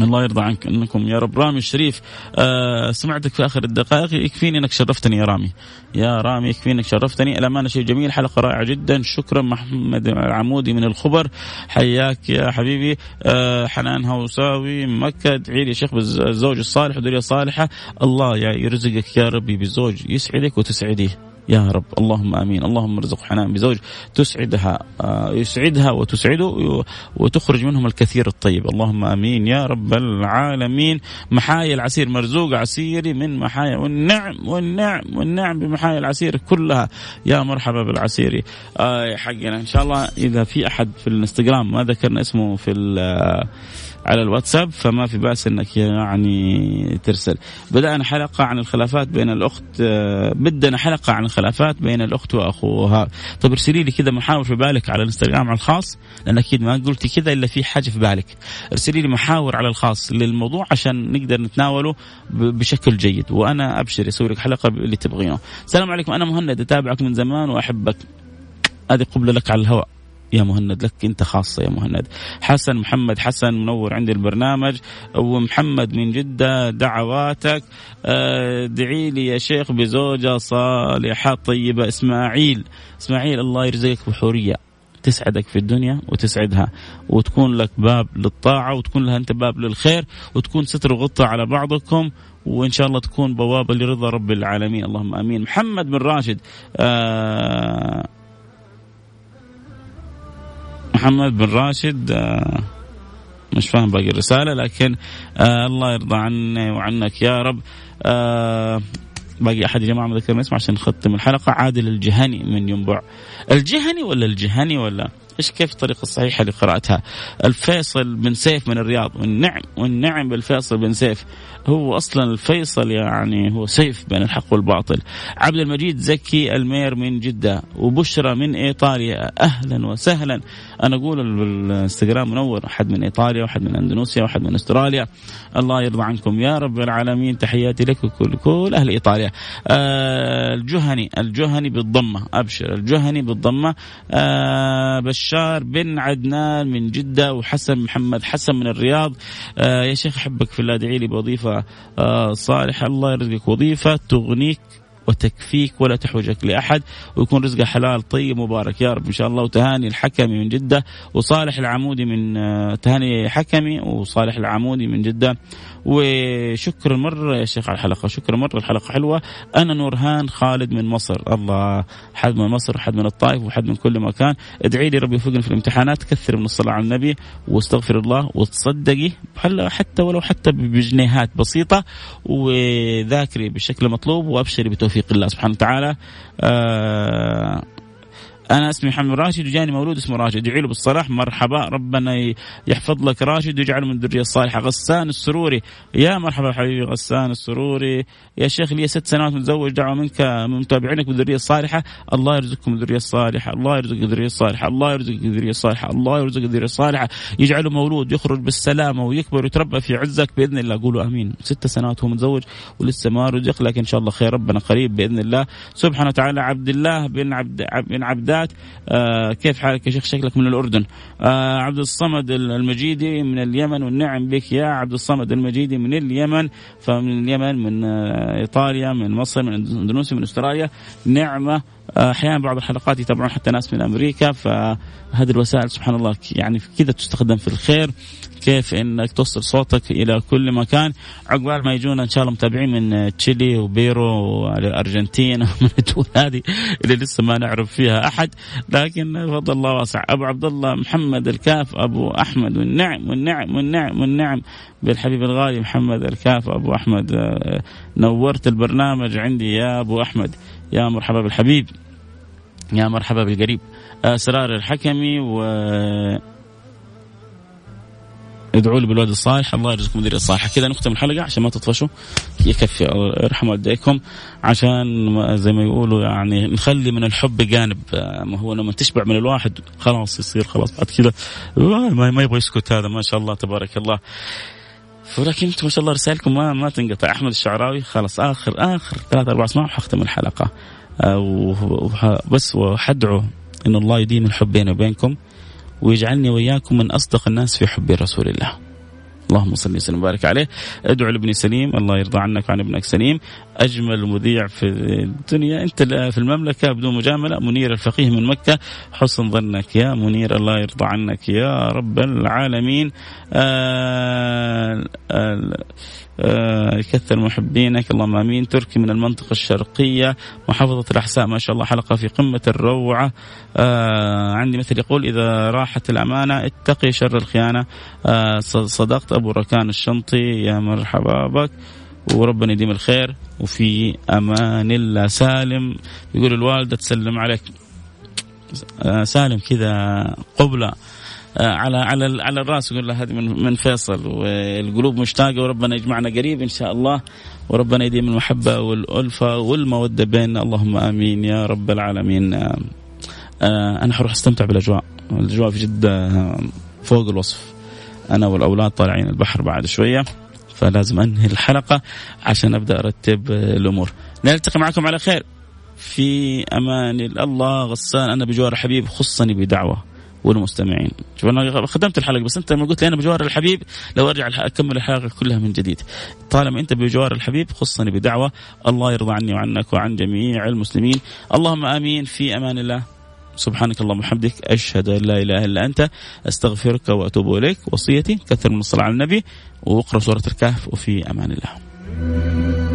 الله يرضى عنك انكم يا رب. رامي الشريف آه سمعتك في آخر الدقائق. يكفيني إنك شرفتني يا رامي. يا رامي يكفيني إنك شرفتني. الامانه شيء جميل حلقة رائعة جدا. شكرا محمد عمودي من الخبر. حياك يا حبيبي. آه حنان هوساوي مكة. ادعي لي يا شيخ بالزوج الصالح وذريه صالحة. الله يرزقك يا ربي بزوج يسعدك وتسعديه. يا رب. اللهم آمين. اللهم ارزق حنان بزوج تسعدها آه، يسعدها وتسعده وتخرج منهم الكثير الطيب. اللهم آمين. يا رب العالمين. محايا العسير مرزوق عسيري من محايا والنعم والنعم والنعم بمحايا العسير كلها. يا مرحبا بالعسيري. آه حقنا. إن شاء الله إذا في أحد في الانستغرام ما ذكرنا اسمه في على الواتساب فما في بأس إنك يعني ترسل. بدأنا حلقة عن الخلافات بين الأخت بدنا حلقة عن الخلافات بين الأخت وأخوها. طيب ارسلي لي كذا محاور في بالك على الإنستغرام على الخاص لأن أكيد ما قلتي كذا إلا في حاجة في بالك. ارسلي لي محاور على الخاص للموضوع عشان نقدر نتناوله بشكل جيد. وأنا أبشر أسوي لك حلقة اللي تبغينه السلام عليكم. أنا مهند أتابعك من زمان وأحبك. هذه قبلة لك على الهواء. يا مهند لك انت خاصة يا مهند. حسن محمد حسن منور عندي البرنامج. ومحمد من جدة دعواتك. ادعي لي يا شيخ بزوجة صالحة طيبة. إسماعيل إسماعيل الله يرزقك بحورية. تسعدك في الدنيا وتسعدها. وتكون لك باب للطاعة وتكون لها أنت باب للخير وتكون ستر وغطة على بعضكم. وإن شاء الله تكون بوابة لرضا رب العالمين. اللهم آمين. محمد بن راشد. آه محمد بن راشد آه، مش فاهم باقي الرسالة لكن آه الله يرضى عني وعنك يا رب. آه باقي أحد يا جماعة ما ذكرنا اسمه عشان نختم الحلقة. عادل الجهني من ينبع. الجهني ولا الجهني ولا؟ إيش كيف الطريقة الصحيحة لقراءتها الفيصل بن سيف من الرياض. والنعم والنعم بالفيصل بن سيف. هو أصلا الفيصل يعني هو سيف بين الحق والباطل. عبد المجيد زكي المير من جدة. وبشرى من إيطاليا. أهلا وسهلا. أنا أقول بالانستغرام منور أحد من إيطاليا واحد من أندونيسيا واحد من أستراليا. الله يرضى عنكم. يا رب العالمين تحياتي لك وكل كل أهل إيطاليا. آه الجهني الجهني بالضمة. أبشر. الجهني بالضمة. آه بشار بن عدنان من جدة وحسن محمد حسن من الرياض. آه يا شيخ أحبك في الله ادعي لي بوظيفة آه صالحة. الله يرزقك وظيفة تغنيك وتكفيك ولا تحوجك لأحد ويكون رزقها حلال طيب مبارك يا رب. إن شاء الله. وتهاني الحكمي من جدة وصالح العمودي من آه، تهاني حكمي وصالح العمودي من جدة. وشكرا مرة يا شيخ على الحلقة. شكرا مرة الحلقة حلوة. أنا نورهان خالد من مصر. الله. حد من مصر حد من الطائف وحد من كل مكان. ادعي لي ربي يوفقني في الامتحانات. كثر من الصلاة على النبي واستغفر الله وتصدقي. حتى ولو حتى بجنيهات بسيطة. وذاكري بالشكل المطلوب وأبشري بتوفيق الله سبحانه وتعالى. آه أنا اسمي محمد راشد وجاني مولود اسمه راشد. ادعي له بالصلاح. مرحبا. ربنا يحفظ لك راشد ويجعله من الذريه الصالحة. غسان السروري. يا مرحبا حبيبي غسان السروري. يا شيخ لي ست سنوات متزوج. دعوة منك من متابعينك بالذريه الصالحة. الله يرزقكم الذريه الصالحة. الله يرزق الذريه الصالحة. الله يرزق الذريه الصالحة. الله يرزق الذريه الصالحة. يجعله مولود يخرج بالسلامة ويكبر ويتربى في عزك بإذن الله. قولوا آمين. ست سنوات هو متزوج ولسه ما رزق لكن إن شاء الله خير. ربنا قريب بإذن الله. سبحانه وتعالى عبد الله بن عبد بن عبدات الحلقات آه كيف حالك يا شيخ شكلك من الأردن؟ آه عبد الصمد المجيدي من اليمن والنعم بك يا عبد الصمد المجيدي من اليمن فمن اليمن من آه إيطاليا من مصر من إندونيسيا من أستراليا نعمة أحيانا بعض الحلقات يتابعون حتى ناس من أمريكا فهذه الوسائل سبحان الله يعني كذا تستخدم في الخير كيف إنك توصل صوتك إلى كل مكان. عقبال ما يجونا إن شاء الله متابعين من تشيلي وبيرو والأرجنتين من الدول هذه اللي لسه ما نعرف فيها أحد. لكن فضل الله واسع. أبو عبد الله محمد الكاف أبو أحمد والنعم والنعم والنعم والنعم. بالحبيب الغالي محمد الكاف أبو أحمد. نورت البرنامج عندي يا أبو أحمد. يا مرحبا بالحبيب يا مرحبا بالقريب. اسرار الحكمي و ادعوا لي بالولد الصالح. الله يرزقكم الذريه الصالحه كذا نختم الحلقة عشان ما تطفشوا. يكفي. ارحموا والديكم عشان زي ما يقولوا يعني نخلي من الحب جانب. ما هو لما تشبع من الواحد خلاص يصير خلاص بعد كذا. ما يبغى يسكت هذا. ما شاء الله تبارك الله. ولكن أنتم ما شاء الله رسائلكم ما ما تنقطع. أحمد الشعراوي خلاص اخر آخر ثلاث أربع أسماء وحختم الحلقة. بس وحدعو إن الله يديم الحب بيني وبينكم ويجعلني وإياكم من أصدق الناس في حب رسول الله. اللهم صل وسلم وبارك عليه. ادعو لابني سليم الله يرضى عنك وعن ابنك سليم. أجمل مذيع في الدنيا. أنت في المملكة بدون مجاملة منير الفقيه من مكة. حسن ظنك يا منير الله يرضى عنك يا رب العالمين. آه آه آه، يكثر محبينك اللهم آمين. تركي من المنطقة الشرقية محافظة الأحساء ما شاء الله حلقة في قمة الروعة. آه عندي مثل يقول إذا راحت الأمانة اتقي شر الخيانة. آه صدقت أبو ركان الشنطي يا مرحبا بك. وربنا يديم الخير. وفي أمان الله. سالم يقول الوالدة تسلم عليك. آه سالم كذا قبلة. آه، على على على الرأس. يقول له هذه من من فيصل. والقلوب مشتاقة. وربنا يجمعنا قريب إن شاء الله. وربنا يديم المحبة والألفة والمودة بيننا. اللهم آمين يا رب العالمين. آه، أنا حروح أستمتع بالأجواء. الأجواء في جدة فوق الوصف. أنا والأولاد طالعين البحر بعد شوية. فلازم أنهي الحلقة عشان أبدأ أرتب الأمور. نلتقي معكم على خير. في أمان الله. غسان. أنا بجوار حبيب خصني بدعوة والمستمعين. شوف أنا خدمت الحلقة بس أنت لما قلت لي أنا بجوار الحبيب لو أرجع أكمل الحلقة كلها من جديد. طالما أنت بجوار الحبيب خصني بدعوة. الله يرضى عني وعنك وعن جميع المسلمين. اللهم آمين. في أمان الله. سبحانك اللهم وبحمدك أشهد أن لا إله إلا أنت أستغفرك وأتوب إليك. وصيتي كثر من الصلاة على النبي وأقرأ سورة الكهف وفي أمان الله.